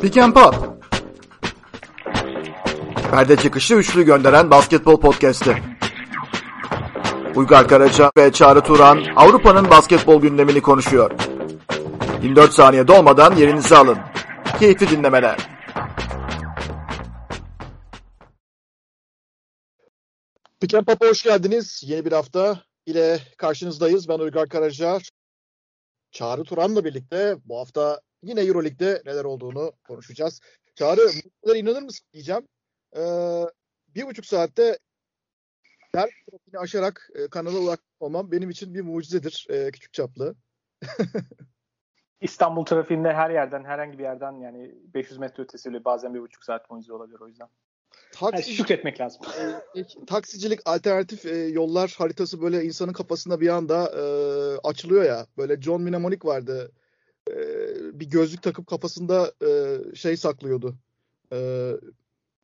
Pick and Pop. Perde çıkışı üçlü gönderen basketbol podcast'i. Uygar Karaca ve Çağrı Turan Avrupa'nın basketbol gündemini konuşuyor. 24 saniye dolmadan yerinizi alın. Keyifli dinlemeler. Pick and Pop'a hoş geldiniz. Yeni bir hafta ile karşınızdayız. Ben Uygar Karaca. Çağrı Turan'la birlikte bu hafta yine Euroleague'de neler olduğunu konuşacağız. Çağrı, bu inanır mısın diyeceğim. Ee, bir buçuk saatte her trafiğini aşarak e, kanala ulaşmak olmam benim için bir mucizedir e, küçük çaplı. İstanbul trafiğinde her yerden, herhangi bir yerden yani 500 metre ötesiyle bazen bir buçuk saat boyunca olabilir o yüzden. Taksi, yani şükretmek lazım. E, taksicilik alternatif e, yollar haritası böyle insanın kafasında bir anda e, açılıyor ya. Böyle John Mnemonic vardı. E, bir gözlük takıp kafasında e, şey saklıyordu. E,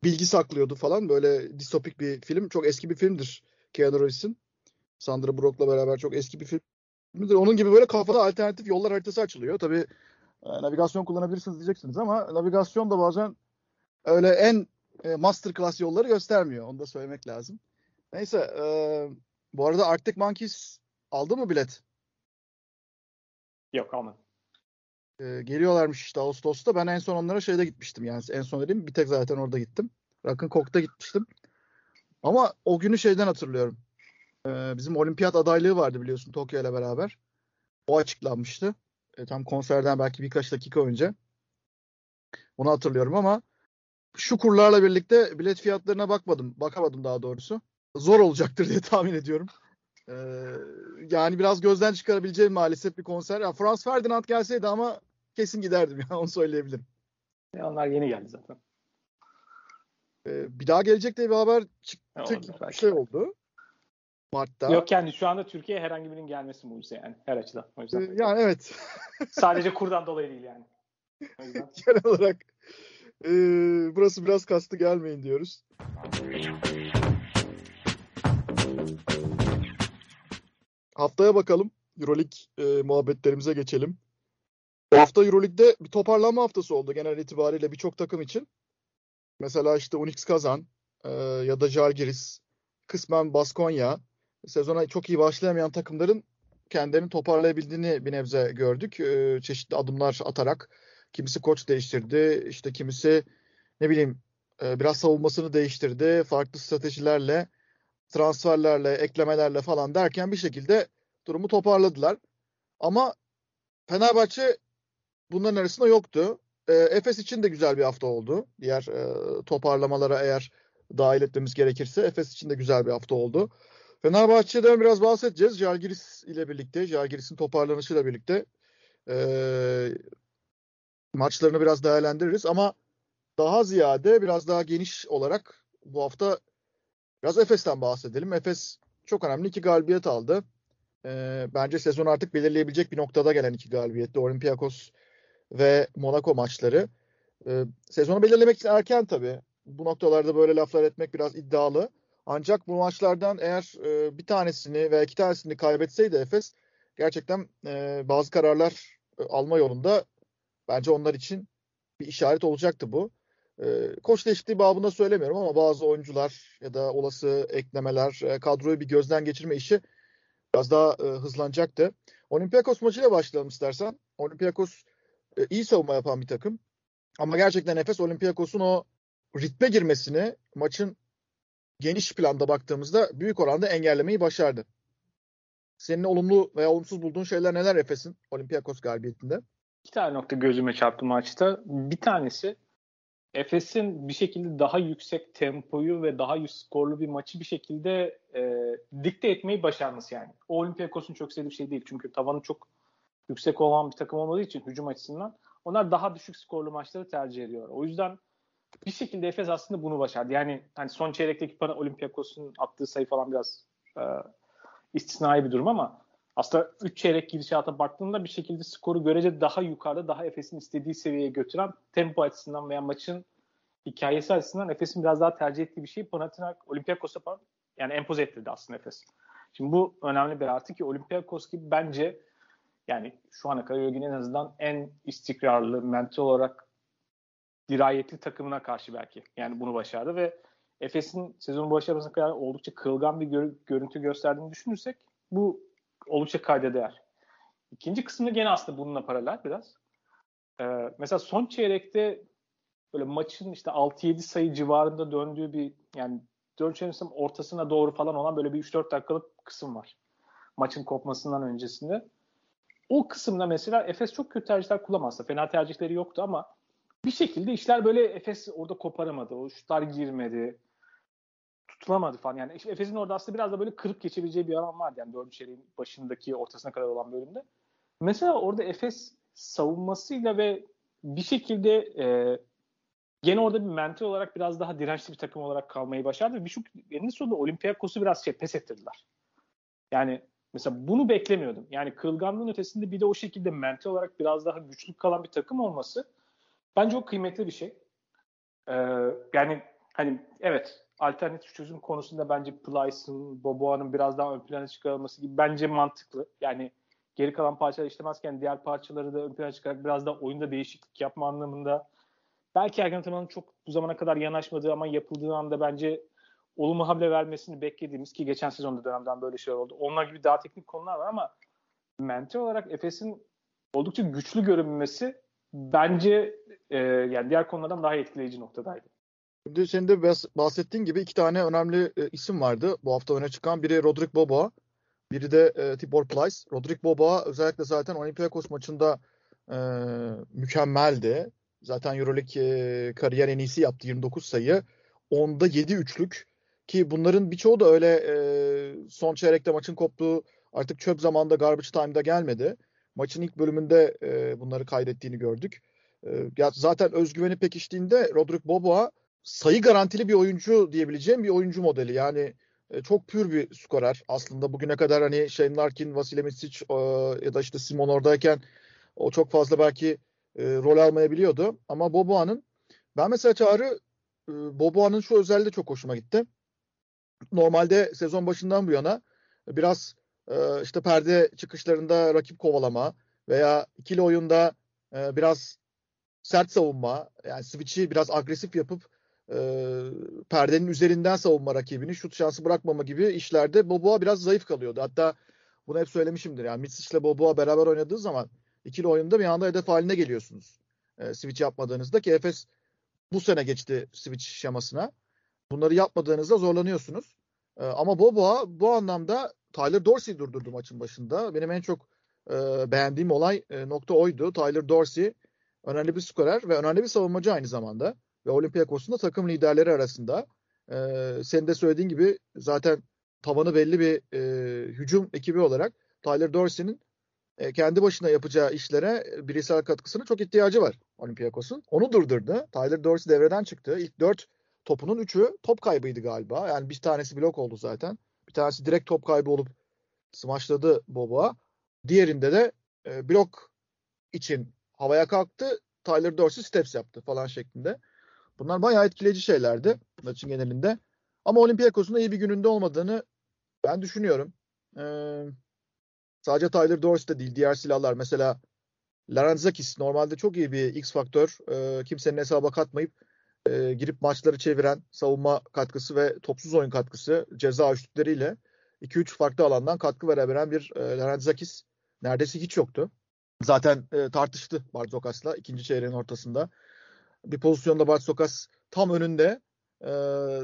bilgi saklıyordu falan. Böyle distopik bir film. Çok eski bir filmdir Keanu Reeves'in. Sandra Bullock'la beraber çok eski bir filmdir. Onun gibi böyle kafada alternatif yollar haritası açılıyor. Tabii e, navigasyon kullanabilirsiniz diyeceksiniz ama navigasyon da bazen öyle en e, masterclass yolları göstermiyor. Onu da söylemek lazım. Neyse e, bu arada Arctic Monkeys aldı mı bilet? Yok almadım. E, geliyorlarmış işte Ağustos'ta. Ben en son onlara şeyde gitmiştim yani en son dediğim bir tek zaten orada gittim. Rock'n Coke'da gitmiştim. Ama o günü şeyden hatırlıyorum. E, bizim olimpiyat adaylığı vardı biliyorsun Tokyo ile beraber. O açıklanmıştı. E, tam konserden belki birkaç dakika önce. Onu hatırlıyorum ama şu kurlarla birlikte bilet fiyatlarına bakmadım. Bakamadım daha doğrusu. Zor olacaktır diye tahmin ediyorum. Ee, yani biraz gözden çıkarabileceğim maalesef bir konser. Ya Frans Ferdinand gelseydi ama kesin giderdim ya onu söyleyebilirim. E onlar yeni geldi zaten. Ee, bir daha gelecek diye bir haber çıktı. Bir şey oldu. Mart'ta. Yok yani şu anda Türkiye herhangi birinin gelmesi mucize yani her açıdan. O yüzden. Ee, yani evet. Sadece kurdan dolayı değil yani. Genel olarak ee, burası biraz kastı gelmeyin diyoruz. Haftaya bakalım. Euroleague e, muhabbetlerimize geçelim. Bu hafta Euroleague'de bir toparlanma haftası oldu genel itibariyle birçok takım için. Mesela işte Unix Kazan e, ya da Jalgiris, kısmen Baskonya. Sezona çok iyi başlayamayan takımların kendilerini toparlayabildiğini bir nebze gördük. E, çeşitli adımlar atarak Kimisi koç değiştirdi. işte kimisi ne bileyim e, biraz savunmasını değiştirdi. Farklı stratejilerle, transferlerle, eklemelerle falan derken bir şekilde durumu toparladılar. Ama Fenerbahçe bunların arasında yoktu. E, Efes için de güzel bir hafta oldu. Diğer e, toparlamalara eğer dahil etmemiz gerekirse Efes için de güzel bir hafta oldu. Fenerbahçe'den biraz bahsedeceğiz. Jalgiris ile birlikte, Jalgiris'in toparlanışıyla birlikte e, maçlarını biraz değerlendiririz ama daha ziyade biraz daha geniş olarak bu hafta biraz Efes'ten bahsedelim. Efes çok önemli iki galibiyet aldı. Ee, bence sezon artık belirleyebilecek bir noktada gelen iki galibiyetti. Olympiakos ve Monaco maçları. Ee, sezonu belirlemek için erken tabii. Bu noktalarda böyle laflar etmek biraz iddialı. Ancak bu maçlardan eğer e, bir tanesini veya iki tanesini kaybetseydi Efes gerçekten e, bazı kararlar e, alma yolunda Bence onlar için bir işaret olacaktı bu. E, koç değişikliği babında söylemiyorum ama bazı oyuncular ya da olası eklemeler, e, kadroyu bir gözden geçirme işi biraz daha e, hızlanacaktı. Olympiakos maçıyla başlayalım istersen. Olympiakos e, iyi savunma yapan bir takım. Ama gerçekten Efes Olympiakos'un o ritme girmesini maçın geniş planda baktığımızda büyük oranda engellemeyi başardı. Senin olumlu veya olumsuz bulduğun şeyler neler Efes'in Olympiakos galibiyetinde? İki tane nokta gözüme çarptı maçta. Bir tanesi Efes'in bir şekilde daha yüksek tempoyu ve daha yüksek skorlu bir maçı bir şekilde e, dikte etmeyi başarması yani. O Olympiakos'un çok sevdiği bir şey değil. Çünkü tavanı çok yüksek olan bir takım olmadığı için hücum açısından onlar daha düşük skorlu maçları tercih ediyor. O yüzden bir şekilde Efes aslında bunu başardı. Yani hani son çeyrekteki bana Olympiakos'un attığı sayı falan biraz e, istisnai bir durum ama aslında 3 çeyrek gidişata baktığında bir şekilde skoru görece daha yukarıda, daha Efes'in istediği seviyeye götüren tempo açısından veya maçın hikayesi açısından Efes'in biraz daha tercih ettiği bir şey Panathinaikos, Olympiakos'a yani empoze ettirdi aslında Efes. Şimdi bu önemli bir artı ki Olympiakos gibi bence yani şu ana kadar Euroleague'in en azından en istikrarlı, mental olarak dirayetli takımına karşı belki. Yani bunu başardı ve Efes'in sezonun başarısına kadar oldukça kırılgan bir gör- görüntü gösterdiğini düşünürsek bu oldukça kayda değer. İkinci kısmı gene aslında bununla paralel biraz. Ee, mesela son çeyrekte böyle maçın işte 6-7 sayı civarında döndüğü bir yani 4 çeyreğin ortasına doğru falan olan böyle bir 3-4 dakikalık kısım var. Maçın kopmasından öncesinde. O kısımda mesela Efes çok kötü tercihler kullanmazsa. Fena tercihleri yoktu ama bir şekilde işler böyle Efes orada koparamadı. O şutlar girmedi. Tutulamadı falan. Yani Efes'in orada aslında biraz da böyle kırıp geçebileceği bir alan vardı. Yani dördüncü çeyreğin başındaki ortasına kadar olan bölümde. Mesela orada Efes savunmasıyla ve bir şekilde e, gene orada bir mental olarak biraz daha dirençli bir takım olarak kalmayı başardı. Bir şu eninde sonunda Olympiakos'u biraz şey pes ettirdiler. Yani mesela bunu beklemiyordum. Yani kırılganlığın ötesinde bir de o şekilde mental olarak biraz daha güçlü kalan bir takım olması bence o kıymetli bir şey. Ee, yani hani evet alternatif çözüm konusunda bence Plyce'ın, Boboa'nın biraz daha ön plana çıkarılması gibi bence mantıklı. Yani geri kalan parçalar işlemezken diğer parçaları da ön plana çıkarak biraz da oyunda değişiklik yapma anlamında belki Ergen Ataman'ın çok bu zamana kadar yanaşmadığı ama yapıldığı anda bence olumlu hamle vermesini beklediğimiz ki geçen sezonda dönemden böyle şeyler oldu. Onlar gibi daha teknik konular var ama mental olarak Efes'in oldukça güçlü görünmesi bence e, yani diğer konulardan daha etkileyici noktadaydı. Şimdi senin de bahsettiğin gibi iki tane önemli e, isim vardı bu hafta öne çıkan. Biri Rodrik Boboa, biri de e, Tibor Plyce. Rodrik Boboa özellikle zaten Olympiakos maçında e, mükemmeldi. Zaten Euroleague e, kariyer en iyisi yaptı 29 sayı. Onda 7 üçlük ki bunların birçoğu da öyle e, son çeyrekte maçın koptuğu artık çöp zamanda garbage time'da gelmedi. Maçın ilk bölümünde e, bunları kaydettiğini gördük. E, ya zaten özgüveni pekiştiğinde Rodrik Boboa sayı garantili bir oyuncu diyebileceğim bir oyuncu modeli. Yani e, çok pür bir skorer. Aslında bugüne kadar hani Shane Larkin, Vasile Misic e, ya da işte Simon oradayken o çok fazla belki e, rol almayabiliyordu. Ama Boboa'nın ben mesela Çağrı e, Boboa'nın şu özelliği çok hoşuma gitti. Normalde sezon başından bu yana biraz e, işte perde çıkışlarında rakip kovalama veya ikili oyunda e, biraz sert savunma yani switch'i biraz agresif yapıp e, perdenin üzerinden savunma rakibini şut şansı bırakmama gibi işlerde Boboa biraz zayıf kalıyordu. Hatta bunu hep söylemişimdir. Yani Mitsic ile Boboa beraber oynadığı zaman ikili oyunda bir anda hedef haline geliyorsunuz. E, switch yapmadığınızda ki Efes bu sene geçti switch şemasına. Bunları yapmadığınızda zorlanıyorsunuz. E, ama Boboa bu anlamda Tyler Dorsey durdurdu maçın başında. Benim en çok e, beğendiğim olay e, nokta oydu. Tyler Dorsey önemli bir skorer ve önemli bir savunmacı aynı zamanda. Ve Olympiakos'un da takım liderleri arasında. E, senin de söylediğin gibi zaten tavanı belli bir e, hücum ekibi olarak Tyler Dorsey'nin e, kendi başına yapacağı işlere e, bireysel katkısına çok ihtiyacı var Olympiakos'un. Onu durdurdu. Tyler Dorsey devreden çıktı. İlk dört topunun üçü top kaybıydı galiba. Yani bir tanesi blok oldu zaten. Bir tanesi direkt top kaybı olup smaçladı Boba. Diğerinde de e, blok için havaya kalktı. Tyler Dorsey steps yaptı falan şeklinde. Bunlar bayağı etkileyici şeylerdi maçın genelinde. Ama Olympiakos'un da iyi bir gününde olmadığını ben düşünüyorum. Ee, sadece Tyler Dorsey de değil. Diğer silahlar mesela Laranzakis normalde çok iyi bir X faktör. Ee, kimsenin hesaba katmayıp e, girip maçları çeviren savunma katkısı ve topsuz oyun katkısı ceza üçlükleriyle 2-3 farklı alandan katkı verebilen bir e, Laranzakis neredeyse hiç yoktu. Zaten e, tartıştı Bartzokas'la ikinci çeyreğin ortasında. Bir pozisyonda Bartzokas tam önünde e,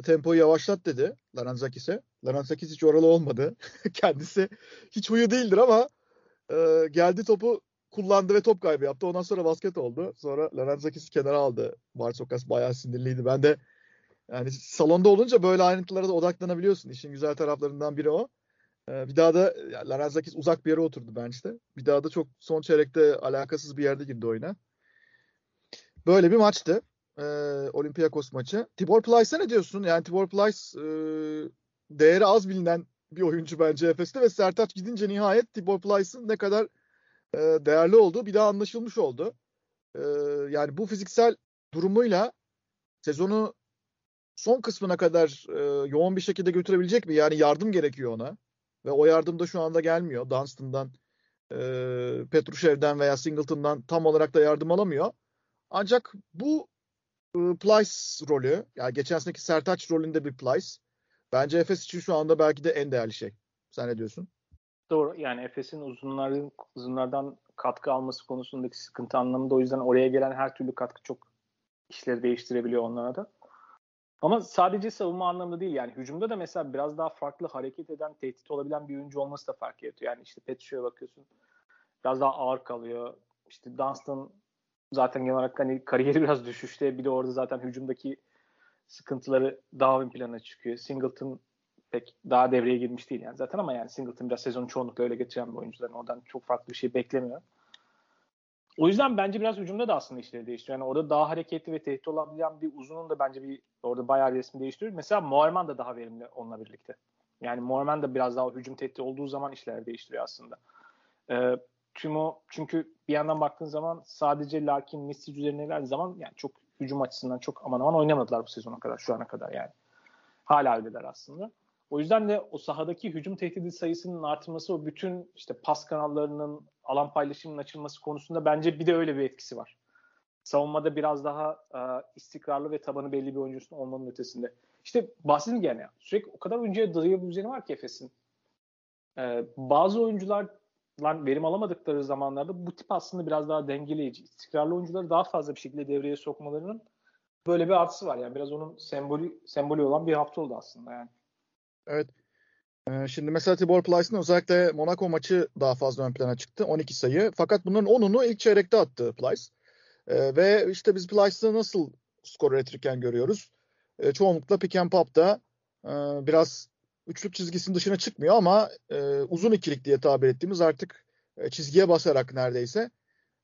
tempoyu yavaşlat dedi Laranzakis'e. Laranzakis hiç oralı olmadı. Kendisi hiç huyu değildir ama e, geldi topu kullandı ve top kaybı yaptı. Ondan sonra basket oldu. Sonra Laranzakis kenara aldı. Barsokas bayağı sinirliydi. Ben de yani salonda olunca böyle ayrıntılara da odaklanabiliyorsun. İşin güzel taraflarından biri o. Ee, bir daha da yani Laranzakis uzak bir yere oturdu bench'te. Bir daha da çok son çeyrekte alakasız bir yerde girdi oyuna. Böyle bir maçtı. Ee, Olympiakos maçı. Tibor Plyce'a ne diyorsun? Yani Tibor Plyce e, değeri az bilinen bir oyuncu bence Efes'te ve Sertaç gidince nihayet Tibor Plyce'ın ne kadar e, değerli olduğu bir daha anlaşılmış oldu. E, yani bu fiziksel durumuyla sezonu son kısmına kadar e, yoğun bir şekilde götürebilecek mi? Yani yardım gerekiyor ona. Ve o yardım da şu anda gelmiyor. Dunstan'dan, e, Petrushev'den veya Singleton'dan tam olarak da yardım alamıyor. Ancak bu e, Plyce rolü, yani geçen seneki Sertaç rolünde bir Plyce. Bence Efes için şu anda belki de en değerli şey. Sen ne diyorsun? Doğru. Yani Efes'in uzunlardan, uzunlardan katkı alması konusundaki sıkıntı anlamında o yüzden oraya gelen her türlü katkı çok işleri değiştirebiliyor onlara da. Ama sadece savunma anlamında değil yani hücumda da mesela biraz daha farklı hareket eden, tehdit olabilen bir oyuncu olması da fark yaratıyor. Yani işte Petrusev'e bakıyorsun biraz daha ağır kalıyor. İşte Dunstan zaten genel olarak hani kariyeri biraz düşüşte. Bir de orada zaten hücumdaki sıkıntıları daha ön plana çıkıyor. Singleton pek daha devreye girmiş değil yani zaten ama yani Singleton biraz sezonu çoğunlukla öyle geçiren bir oyuncuların oradan çok farklı bir şey beklemiyor. O yüzden bence biraz hücumda da aslında işleri değiştiriyor. Yani orada daha hareketli ve tehdit olabilen bir uzunun da bence bir orada bayağı resmi değiştiriyor. Mesela Moerman da daha verimli onunla birlikte. Yani Moerman da biraz daha hücum tehdidi olduğu zaman işler değiştiriyor aslında. Ee, Timo çünkü bir yandan baktığın zaman sadece Larkin, Messi üzerine zaman yani çok hücum açısından çok aman aman oynamadılar bu sezona kadar şu ana kadar yani. Hala öyleler aslında. O yüzden de o sahadaki hücum tehdidi sayısının artması o bütün işte pas kanallarının alan paylaşımının açılması konusunda bence bir de öyle bir etkisi var. Savunmada biraz daha e, istikrarlı ve tabanı belli bir oyuncusun olmanın ötesinde. İşte bahsedin gene sürekli o kadar oyuncuya düzeni var ki Efes'in. E, bazı oyuncular verim alamadıkları zamanlarda bu tip aslında biraz daha dengeleyici, istikrarlı oyuncuları daha fazla bir şekilde devreye sokmalarının böyle bir artısı var. Yani biraz onun sembolü sembolü olan bir hafta oldu aslında yani. Evet. Ee, şimdi mesela Tibor Plyce'ın özellikle Monaco maçı daha fazla ön plana çıktı. 12 sayı. Fakat bunların 10'unu ilk çeyrekte attı Plyce. Ee, ve işte biz Plyce'ı nasıl skor üretirken görüyoruz. Ee, çoğunlukla pick and pop'ta e, biraz üçlük çizgisinin dışına çıkmıyor ama e, uzun ikilik diye tabir ettiğimiz artık e, çizgiye basarak neredeyse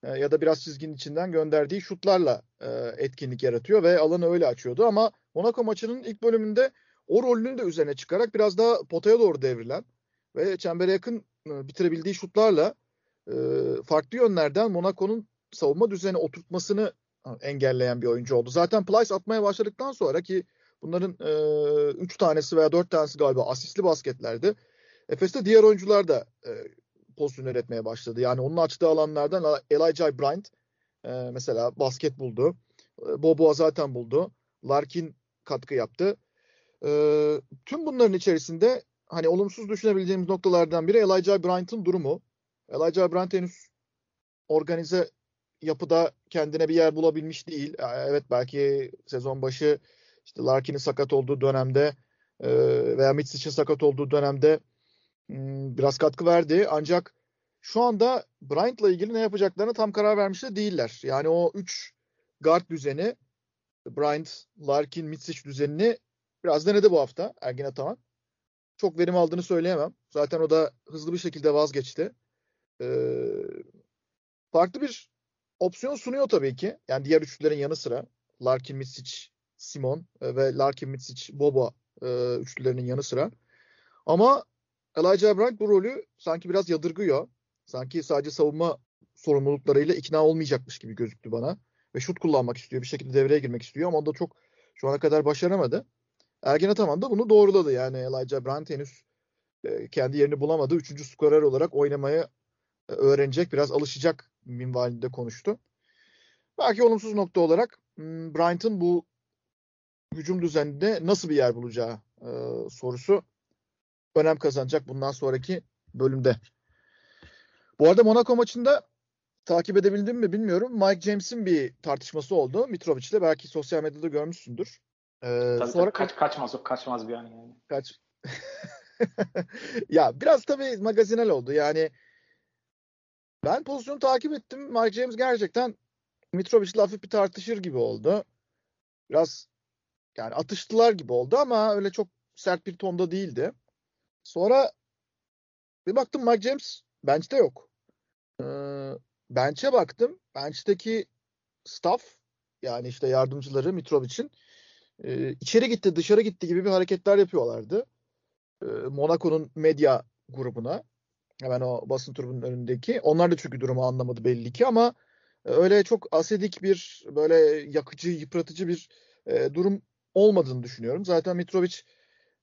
e, ya da biraz çizginin içinden gönderdiği şutlarla e, etkinlik yaratıyor ve alanı öyle açıyordu ama Monaco maçının ilk bölümünde o rolünü de üzerine çıkarak biraz daha potaya doğru devrilen ve çembere yakın e, bitirebildiği şutlarla e, farklı yönlerden Monaco'nun savunma düzeni oturtmasını engelleyen bir oyuncu oldu. Zaten Plyce atmaya başladıktan sonra ki bunların 3 e, tanesi veya 4 tanesi galiba asistli basketlerdi. Efes'te diğer oyuncular da e, pozisyon üretmeye başladı. Yani onun açtığı alanlardan Elijah Bryant e, mesela basket buldu. E, Boboa zaten buldu. Larkin katkı yaptı. E, tüm bunların içerisinde hani olumsuz düşünebileceğimiz noktalardan biri Elijah Bryant'ın durumu. Elijah Bryant henüz organize yapıda kendine bir yer bulabilmiş değil. Evet belki sezon başı işte Larkin'in sakat olduğu dönemde e, veya Mitsic'in sakat olduğu dönemde hmm, biraz katkı verdi. Ancak şu anda Bryant'la ilgili ne yapacaklarını tam karar vermiş de değiller. Yani o 3 guard düzeni Bryant, Larkin, Mitsic düzenini Biraz denedi bu hafta Ergin Ataman. Çok verim aldığını söyleyemem. Zaten o da hızlı bir şekilde vazgeçti. Ee, farklı bir opsiyon sunuyor tabii ki. Yani diğer üçlülerin yanı sıra Larkin, Mitsic, Simon e, ve Larkin, Mitsic, Boba e, üçlülerinin yanı sıra. Ama Elijah Brandt bu rolü sanki biraz yadırgıyor. Sanki sadece savunma sorumluluklarıyla ikna olmayacakmış gibi gözüktü bana. Ve şut kullanmak istiyor. Bir şekilde devreye girmek istiyor ama o da çok şu ana kadar başaramadı. Ergen Ataman da bunu doğruladı. Yani Elijah Brandt henüz e, kendi yerini bulamadı. Üçüncü skorer olarak oynamaya e, öğrenecek, biraz alışacak minvalinde konuştu. Belki olumsuz nokta olarak hmm, Bryant'ın bu hücum düzeninde nasıl bir yer bulacağı e, sorusu önem kazanacak bundan sonraki bölümde. Bu arada Monaco maçında takip edebildim mi bilmiyorum. Mike James'in bir tartışması oldu Mitrovic'le. Belki sosyal medyada görmüşsündür. Ee, tabii, sonra kaç, kaçmaz o kaçmaz bir an yani. Kaç. ya biraz tabii magazinel oldu. Yani ben pozisyonu takip ettim. Mike James gerçekten Mitrovic'le hafif bir tartışır gibi oldu. Biraz yani atıştılar gibi oldu ama öyle çok sert bir tonda değildi. Sonra bir baktım Mike James bench'te yok. Ee, bench'e baktım. Bench'teki staff yani işte yardımcıları Mitrovic'in e, içeri gitti dışarı gitti gibi bir hareketler yapıyorlardı. E, Monaco'nun medya grubuna hemen o basın turunun önündeki. Onlar da çünkü durumu anlamadı belli ki ama e, öyle çok asedik bir böyle yakıcı, yıpratıcı bir e, durum olmadığını düşünüyorum. Zaten Mitrovic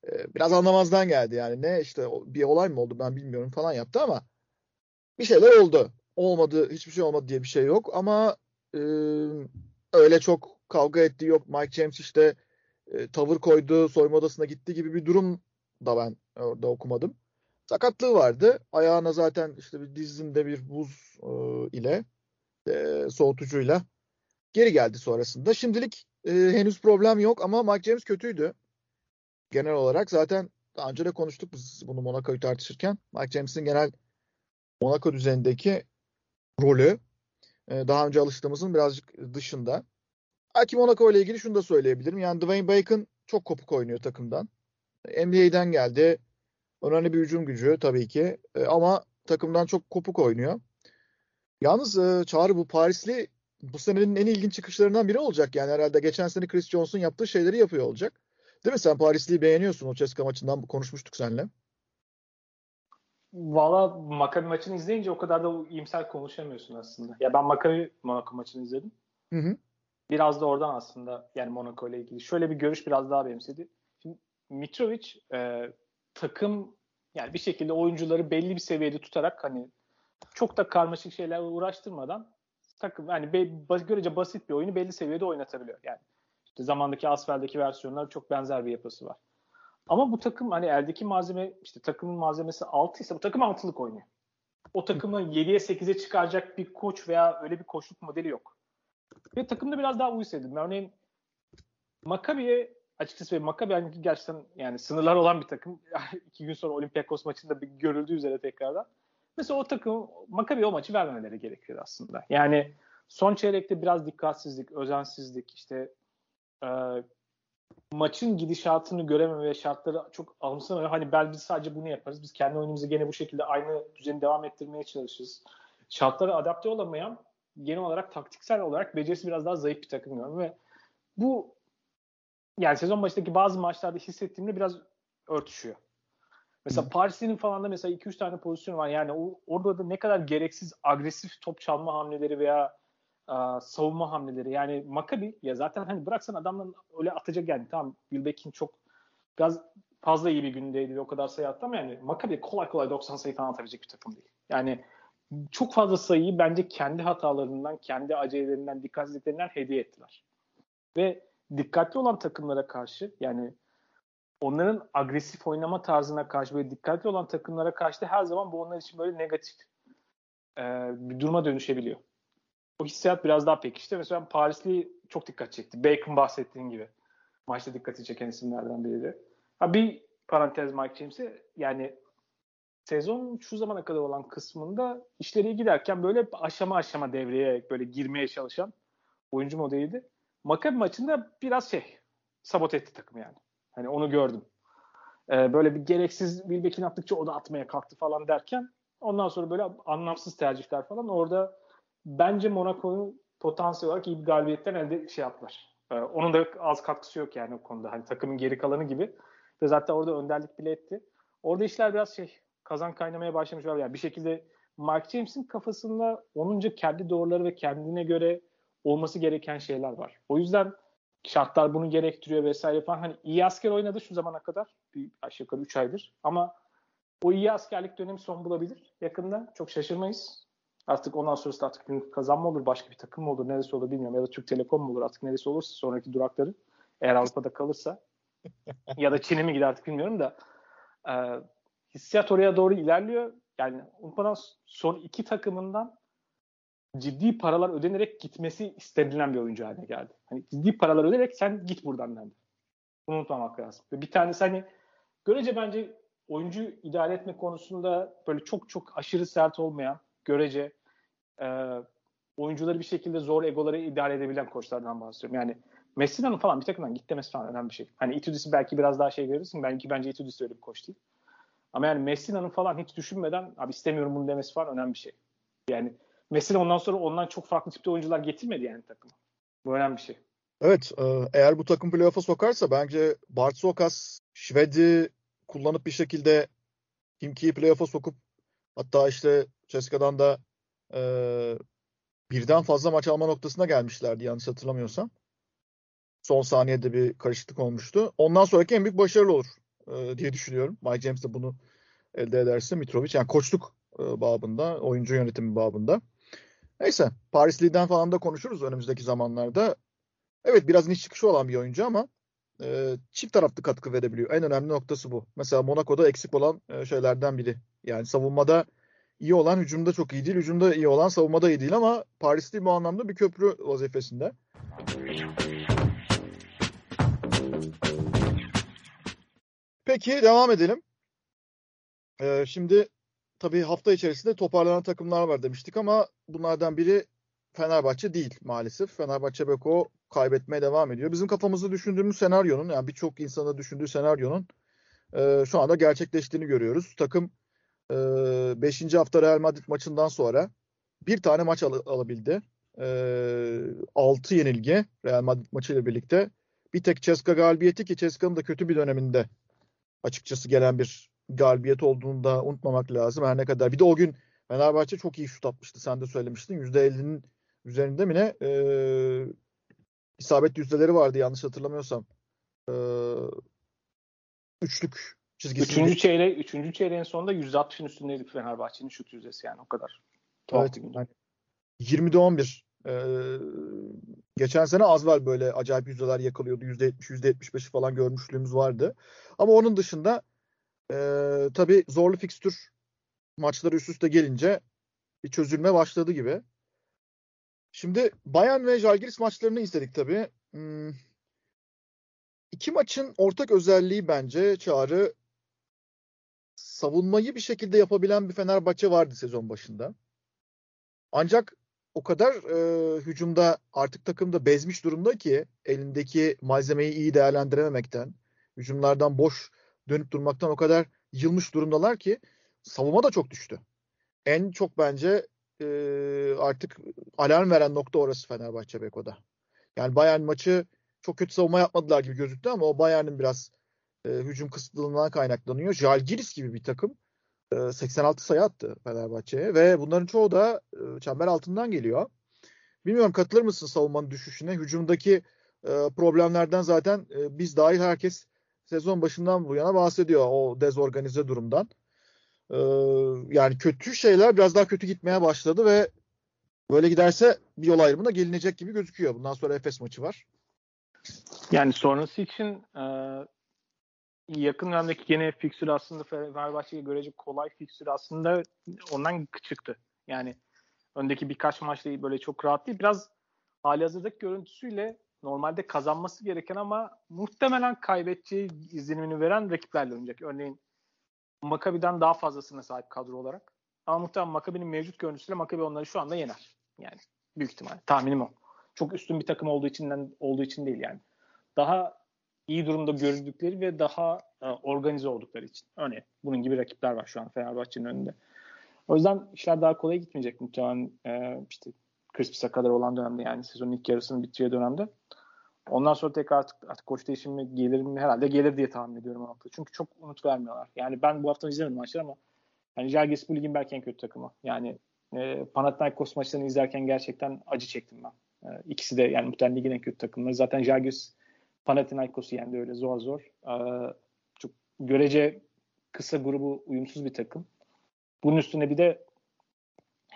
e, biraz anlamazdan geldi yani ne işte bir olay mı oldu ben bilmiyorum falan yaptı ama bir şeyler oldu. Olmadı hiçbir şey olmadı diye bir şey yok ama e, öyle çok kavga etti yok Mike James işte e, tavır koydu soyma odasına gitti gibi bir durum da ben orada okumadım. Sakatlığı vardı. Ayağına zaten işte bir dizinde bir buz e, ile e, soğutucuyla geri geldi sonrasında. Şimdilik e, henüz problem yok ama Mike James kötüydü. Genel olarak zaten daha önce de konuştuk biz bunu Monaco'yu tartışırken. Mike James'in genel Monaco düzenindeki rolü e, daha önce alıştığımızın birazcık dışında. Belki Monaco ile ilgili şunu da söyleyebilirim. Yani Dwayne Bacon çok kopuk oynuyor takımdan. NBA'den geldi. Önemli bir hücum gücü tabii ki. E, ama takımdan çok kopuk oynuyor. Yalnız e, Çağrı bu Parisli bu senenin en ilginç çıkışlarından biri olacak. Yani herhalde geçen sene Chris Johnson yaptığı şeyleri yapıyor olacak. Değil mi? Sen Parisli'yi beğeniyorsun. O Ceska maçından konuşmuştuk seninle. Valla Maccabi maçını izleyince o kadar da iyimser konuşamıyorsun aslında. Ya ben Maccabi Monaco maçını izledim. Hı hı. Biraz da oradan aslında yani Monaco ile ilgili. Şöyle bir görüş biraz daha benimsedi. Şimdi Mitrovic e, takım yani bir şekilde oyuncuları belli bir seviyede tutarak hani çok da karmaşık şeyler uğraştırmadan takım yani be, görece basit bir oyunu belli seviyede oynatabiliyor. Yani işte zamandaki Asfel'deki versiyonlar çok benzer bir yapısı var. Ama bu takım hani eldeki malzeme işte takımın malzemesi 6 ise bu takım 6'lık oynuyor. O takımı 7'ye 8'e çıkaracak bir koç veya öyle bir koçluk modeli yok. Ve takımda biraz daha uyum edildim. Örneğin Maccabi'ye açıkçası Maccabi yani gerçekten yani sınırlar olan bir takım. İki gün sonra Olympiakos maçında bir görüldüğü üzere tekrardan. Mesela o takım Maccabi o maçı vermemeleri gerekiyor aslında. Yani son çeyrekte biraz dikkatsizlik, özensizlik, işte e, maçın gidişatını görememe ve şartları çok alımsamıyor. Hani ben biz sadece bunu yaparız. Biz kendi oyunumuzu gene bu şekilde aynı düzeni devam ettirmeye çalışırız. Şartlara adapte olamayan genel olarak taktiksel olarak becerisi biraz daha zayıf bir takım görüyorum ve bu yani sezon başındaki bazı maçlarda hissettiğimde biraz örtüşüyor. Mesela Paris'in falan da mesela 2-3 tane pozisyon var. Yani o, orada da ne kadar gereksiz agresif top çalma hamleleri veya a, savunma hamleleri. Yani Maccabi ya zaten hani bıraksan adamın öyle atacak yani tamam Wilbeck'in çok biraz fazla iyi bir gündeydi ve o kadar sayı attı ama yani Maccabi kolay kolay 90 sayı falan atabilecek bir takım değil. Yani çok fazla sayıyı bence kendi hatalarından, kendi acelelerinden, dikkatsizliklerinden hediye ettiler. Ve dikkatli olan takımlara karşı yani onların agresif oynama tarzına karşı böyle dikkatli olan takımlara karşı da her zaman bu onlar için böyle negatif e, bir duruma dönüşebiliyor. O hissiyat biraz daha pekişti. Mesela Parisli çok dikkat çekti. Bacon bahsettiğin gibi. Maçta dikkati çeken isimlerden biriydi. Ha bir parantez Mike James'e yani sezon şu zamana kadar olan kısmında işleri giderken böyle aşama aşama devreye böyle girmeye çalışan oyuncu modeliydi. Maccabi maçında biraz şey sabot etti takım yani. Hani onu gördüm. Ee, böyle bir gereksiz Wilbeck'in attıkça o da atmaya kalktı falan derken ondan sonra böyle anlamsız tercihler falan orada bence Monaco'nun potansiyel olarak iyi bir galibiyetten elde şey yaptılar. Ee, onun da az katkısı yok yani o konuda. Hani takımın geri kalanı gibi. Ve zaten orada önderlik bile etti. Orada işler biraz şey kazan kaynamaya başlamış var. Yani bir şekilde Mark James'in kafasında onunca kendi doğruları ve kendine göre olması gereken şeyler var. O yüzden şartlar bunu gerektiriyor vesaire falan. Hani iyi asker oynadı şu zamana kadar. Bir aşağı yukarı 3 aydır. Ama o iyi askerlik dönemi son bulabilir yakında. Çok şaşırmayız. Artık ondan sonrası artık bir kazanma olur, başka bir takım mı olur, neresi olur bilmiyorum. Ya da Türk Telekom mu olur artık neresi olursa sonraki durakları. Eğer Avrupa'da kalırsa. ya da Çin'e mi gider artık bilmiyorum da. E, hissiyat oraya doğru ilerliyor. Yani unutmadan son iki takımından ciddi paralar ödenerek gitmesi istenilen bir oyuncu haline geldi. Hani ciddi paralar öderek sen git buradan dendi. Bunu unutmamak lazım. Ve bir tanesi hani görece bence oyuncu idare etme konusunda böyle çok çok aşırı sert olmayan görece e, oyuncuları bir şekilde zor egoları idare edebilen koçlardan bahsediyorum. Yani Messina'nın falan bir takımdan git falan önemli bir şey. Hani Itudis'i belki biraz daha şey görürsün. Belki bence Itudis öyle bir koç değil. Ama yani Messina'nın falan hiç düşünmeden abi istemiyorum bunu demesi falan önemli bir şey. Yani Messi ondan sonra ondan çok farklı tipte oyuncular getirmedi yani takıma. Bu önemli bir şey. Evet. E, eğer bu takım playoff'a sokarsa bence Bart Sokas Şved'i kullanıp bir şekilde Kimki'yi playoff'a sokup hatta işte Ceska'dan da e, birden fazla maç alma noktasına gelmişlerdi yanlış hatırlamıyorsam. Son saniyede bir karışıklık olmuştu. Ondan sonraki en büyük başarılı olur. e, diye düşünüyorum. Mike James de bunu elde ederse Mitrovic yani koçluk e, babında, oyuncu yönetimi babında. Neyse Paris Lee'den falan da konuşuruz önümüzdeki zamanlarda. Evet biraz niş çıkışı olan bir oyuncu ama e, çift taraflı katkı verebiliyor. En önemli noktası bu. Mesela Monaco'da eksik olan e, şeylerden biri. Yani savunmada iyi olan hücumda çok iyi değil. Hücumda iyi olan savunmada iyi değil ama Paris Lee bu anlamda bir köprü vazifesinde. Peki devam edelim. Ee, şimdi tabii hafta içerisinde toparlanan takımlar var demiştik ama bunlardan biri Fenerbahçe değil maalesef. Fenerbahçe Beko kaybetmeye devam ediyor. Bizim kafamızda düşündüğümüz senaryonun yani birçok insanın düşündüğü senaryonun e, şu anda gerçekleştiğini görüyoruz. Takım 5. E, hafta Real Madrid maçından sonra bir tane maç al- alabildi. E, 6 yenilgi Real Madrid maçıyla birlikte. Bir tek Ceska galibiyeti ki Ceska'nın da kötü bir döneminde açıkçası gelen bir galibiyet olduğunu da unutmamak lazım. Her ne kadar. Bir de o gün Fenerbahçe çok iyi şut atmıştı. Sen de söylemiştin. %50'nin üzerinde mi ne? Ee, isabet yüzdeleri vardı yanlış hatırlamıyorsam. Ee, üçlük çizgisi. Üçüncü çeyreği, üçüncü çeyreğin sonunda %60'ın üstündeydi Fenerbahçe'nin şut yüzdesi yani o kadar. Evet, yani 20'de 11. Ee, geçen sene Azvel böyle acayip yüzdeler yakalıyordu. %70, %75'i falan görmüşlüğümüz vardı. Ama onun dışında e, tabii zorlu fikstür maçları üst üste gelince bir çözülme başladı gibi. Şimdi Bayern ve Jalgiris maçlarını izledik tabii. Hmm. İki maçın ortak özelliği bence Çağrı savunmayı bir şekilde yapabilen bir Fenerbahçe vardı sezon başında. Ancak o kadar e, hücumda artık takımda bezmiş durumda ki elindeki malzemeyi iyi değerlendirememekten, hücumlardan boş dönüp durmaktan o kadar yılmış durumdalar ki savunma da çok düştü. En çok bence e, artık alarm veren nokta orası Fenerbahçe Beko'da. Yani Bayern maçı çok kötü savunma yapmadılar gibi gözüktü ama o Bayern'in biraz e, hücum kısıtlılığından kaynaklanıyor. Jalgiris gibi bir takım 86 sayı attı Fenerbahçe'ye ve bunların çoğu da çember altından geliyor. Bilmiyorum katılır mısın savunmanın düşüşüne? Hücumdaki problemlerden zaten biz dahil herkes sezon başından bu yana bahsediyor o dezorganize durumdan. Yani kötü şeyler biraz daha kötü gitmeye başladı ve böyle giderse bir yol ayrımına gelinecek gibi gözüküyor. Bundan sonra Efes maçı var. Yani sonrası için yakın dönemdeki yine fiksür aslında Fenerbahçe'ye görece kolay fiksür aslında ondan çıktı. Yani öndeki birkaç maçta böyle çok rahat değil. Biraz hali hazırdaki görüntüsüyle normalde kazanması gereken ama muhtemelen kaybedeceği izlenimini veren rakiplerle oynayacak. Örneğin Makabi'den daha fazlasına sahip kadro olarak. Ama muhtemelen Makabi'nin mevcut görüntüsüyle Makabi onları şu anda yener. Yani büyük ihtimal. Tahminim o. Çok üstün bir takım olduğu içinden olduğu için değil yani. Daha iyi durumda görüldükleri ve daha e, organize oldukları için. Örneğin bunun gibi rakipler var şu an Fenerbahçe'nin önünde. O yüzden işler daha kolay gitmeyecek muhtemelen e, işte Christmas'a kadar olan dönemde yani sezonun ilk yarısının bittiği dönemde. Ondan sonra tekrar artık, artık koç değişimi gelir mi? Herhalde gelir diye tahmin ediyorum hafta. Çünkü çok unut vermiyorlar. Yani ben bu hafta izlemedim maçları ama yani Jalgiris bu ligin belki en kötü takımı. Yani e, Panathinaikos maçlarını izlerken gerçekten acı çektim ben. E, ikisi de yani muhtemelen ligin en kötü takımları. Zaten Jalgiris Panathinaikos'u yendi öyle zor zor. Ee, çok görece kısa grubu uyumsuz bir takım. Bunun üstüne bir de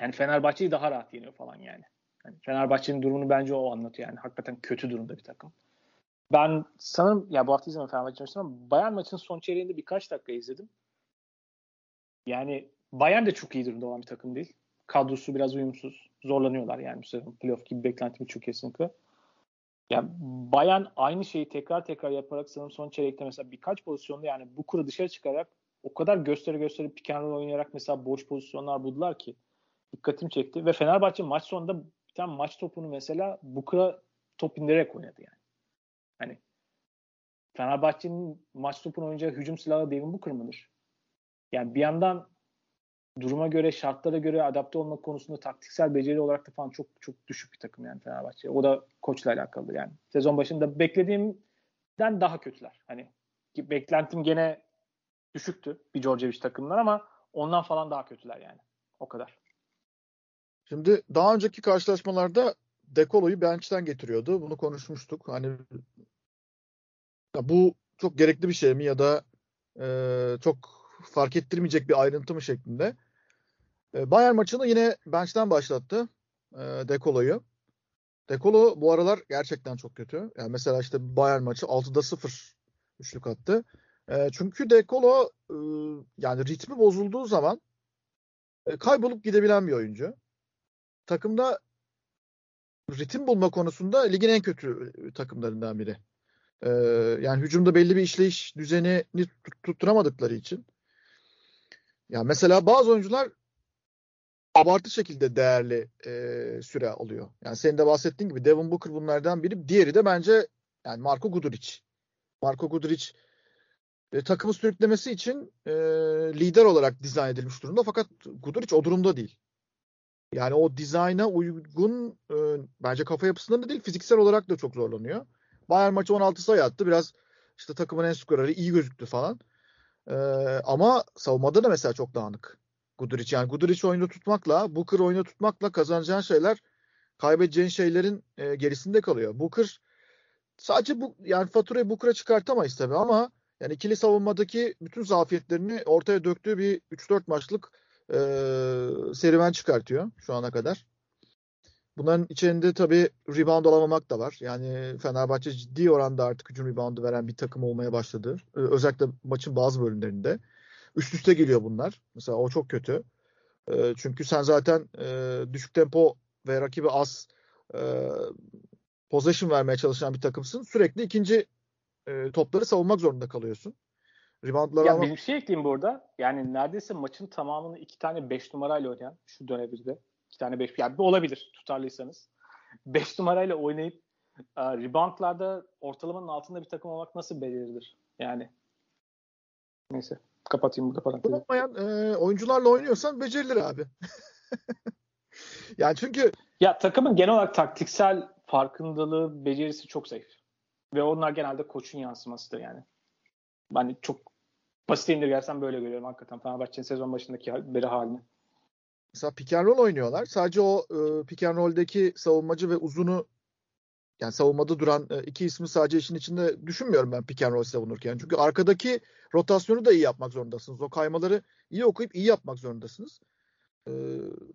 yani Fenerbahçe'yi daha rahat yeniyor falan yani. yani Fenerbahçe'nin durumunu bence o anlatıyor yani. Hakikaten kötü durumda bir takım. Ben sanırım ya bu hafta izlemedim Fenerbahçe maçını ama Bayern maçının son çeyreğinde birkaç dakika izledim. Yani Bayern de çok iyi durumda olan bir takım değil. Kadrosu biraz uyumsuz. Zorlanıyorlar yani bu sezon. Playoff gibi beklentimi çok kesinlikle. Yani Bayern aynı şeyi tekrar tekrar yaparak sanırım son çeyrekte mesela birkaç pozisyonda yani bu kuru dışarı çıkarak o kadar gösteri gösteri roll oynayarak mesela boş pozisyonlar buldular ki dikkatimi çekti. Ve Fenerbahçe maç sonunda bir tane maç topunu mesela Bukra top indirerek oynadı yani. Hani Fenerbahçe'nin maç topunu oynayacağı hücum silahı Devin Booker mıdır? Yani bir yandan duruma göre, şartlara göre adapte olmak konusunda taktiksel beceri olarak da falan çok çok düşük bir takım yani Fenerbahçe. O da koçla alakalı yani. Sezon başında beklediğimden daha kötüler. Hani beklentim gene düşüktü bir Georgievic takımlar ama ondan falan daha kötüler yani. O kadar. Şimdi daha önceki karşılaşmalarda Dekolo'yu bench'ten getiriyordu. Bunu konuşmuştuk. Hani bu çok gerekli bir şey mi ya da Ee, çok fark ettirmeyecek bir ayrıntı mı şeklinde. Ee, Bayern maçını yine bench'ten başlattı e, Dekolo'yu. Dekolo bu aralar gerçekten çok kötü. Yani mesela işte Bayern maçı 6'da 0 üçlük attı. E, çünkü Dekolo e, yani ritmi bozulduğu zaman e, kaybolup gidebilen bir oyuncu. Takımda ritim bulma konusunda ligin en kötü takımlarından biri. E, yani hücumda belli bir işleyiş düzenini tutturamadıkları için. Ya mesela bazı oyuncular abartı şekilde değerli e, süre alıyor. Yani senin de bahsettiğin gibi Devin Booker bunlardan biri. Diğeri de bence yani Marco Guduric. Marco Guduric e, takımı sürüklemesi için e, lider olarak dizayn edilmiş durumda. Fakat Guduric o durumda değil. Yani o dizayna uygun e, bence kafa yapısında da değil fiziksel olarak da çok zorlanıyor. Bayern maçı 16 sayı attı. Biraz işte takımın en skoreri iyi gözüktü falan. E, ama savunmada da mesela çok dağınık. Guduric yani Guduric oyunu tutmakla Booker oyunu tutmakla kazanacağın şeyler kaybedeceğin şeylerin e, gerisinde kalıyor. Booker sadece bu yani faturayı Booker'a çıkartamayız tabii ama yani ikili savunmadaki bütün zafiyetlerini ortaya döktüğü bir 3-4 maçlık e, serüven çıkartıyor şu ana kadar. Bunların içinde tabii rebound alamamak da var. Yani Fenerbahçe ciddi oranda artık hücum reboundu veren bir takım olmaya başladı. Ee, özellikle maçın bazı bölümlerinde. Üst üste geliyor bunlar. Mesela o çok kötü. Ee, çünkü sen zaten e, düşük tempo ve rakibi az e, possession vermeye çalışan bir takımsın. Sürekli ikinci e, topları savunmak zorunda kalıyorsun. Reboundları ya ama... bir şey ekleyeyim burada. Yani neredeyse maçın tamamını iki tane beş numarayla oynayan şu dönebilirde. iki tane beş yani bir olabilir tutarlıysanız. Beş numarayla oynayıp e, reboundlarda ortalamanın altında bir takım olmak nasıl belirlidir? Yani neyse kapatayım burada parantezi. Olmayan e, oyuncularla oynuyorsan becerilir abi. yani çünkü ya takımın genel olarak taktiksel farkındalığı, becerisi çok zayıf. Ve onlar genelde koçun yansımasıdır yani. Ben çok basit indirgersem böyle görüyorum hakikaten Fenerbahçe'nin sezon başındaki beri halini. Mesela pick and roll oynuyorlar. Sadece o e, pick and roll'deki savunmacı ve uzunu yani savunmada duran e, iki ismi sadece işin içinde düşünmüyorum ben pick and roll savunurken. Çünkü arkadaki rotasyonu da iyi yapmak zorundasınız. O kaymaları iyi okuyup iyi yapmak zorundasınız. E,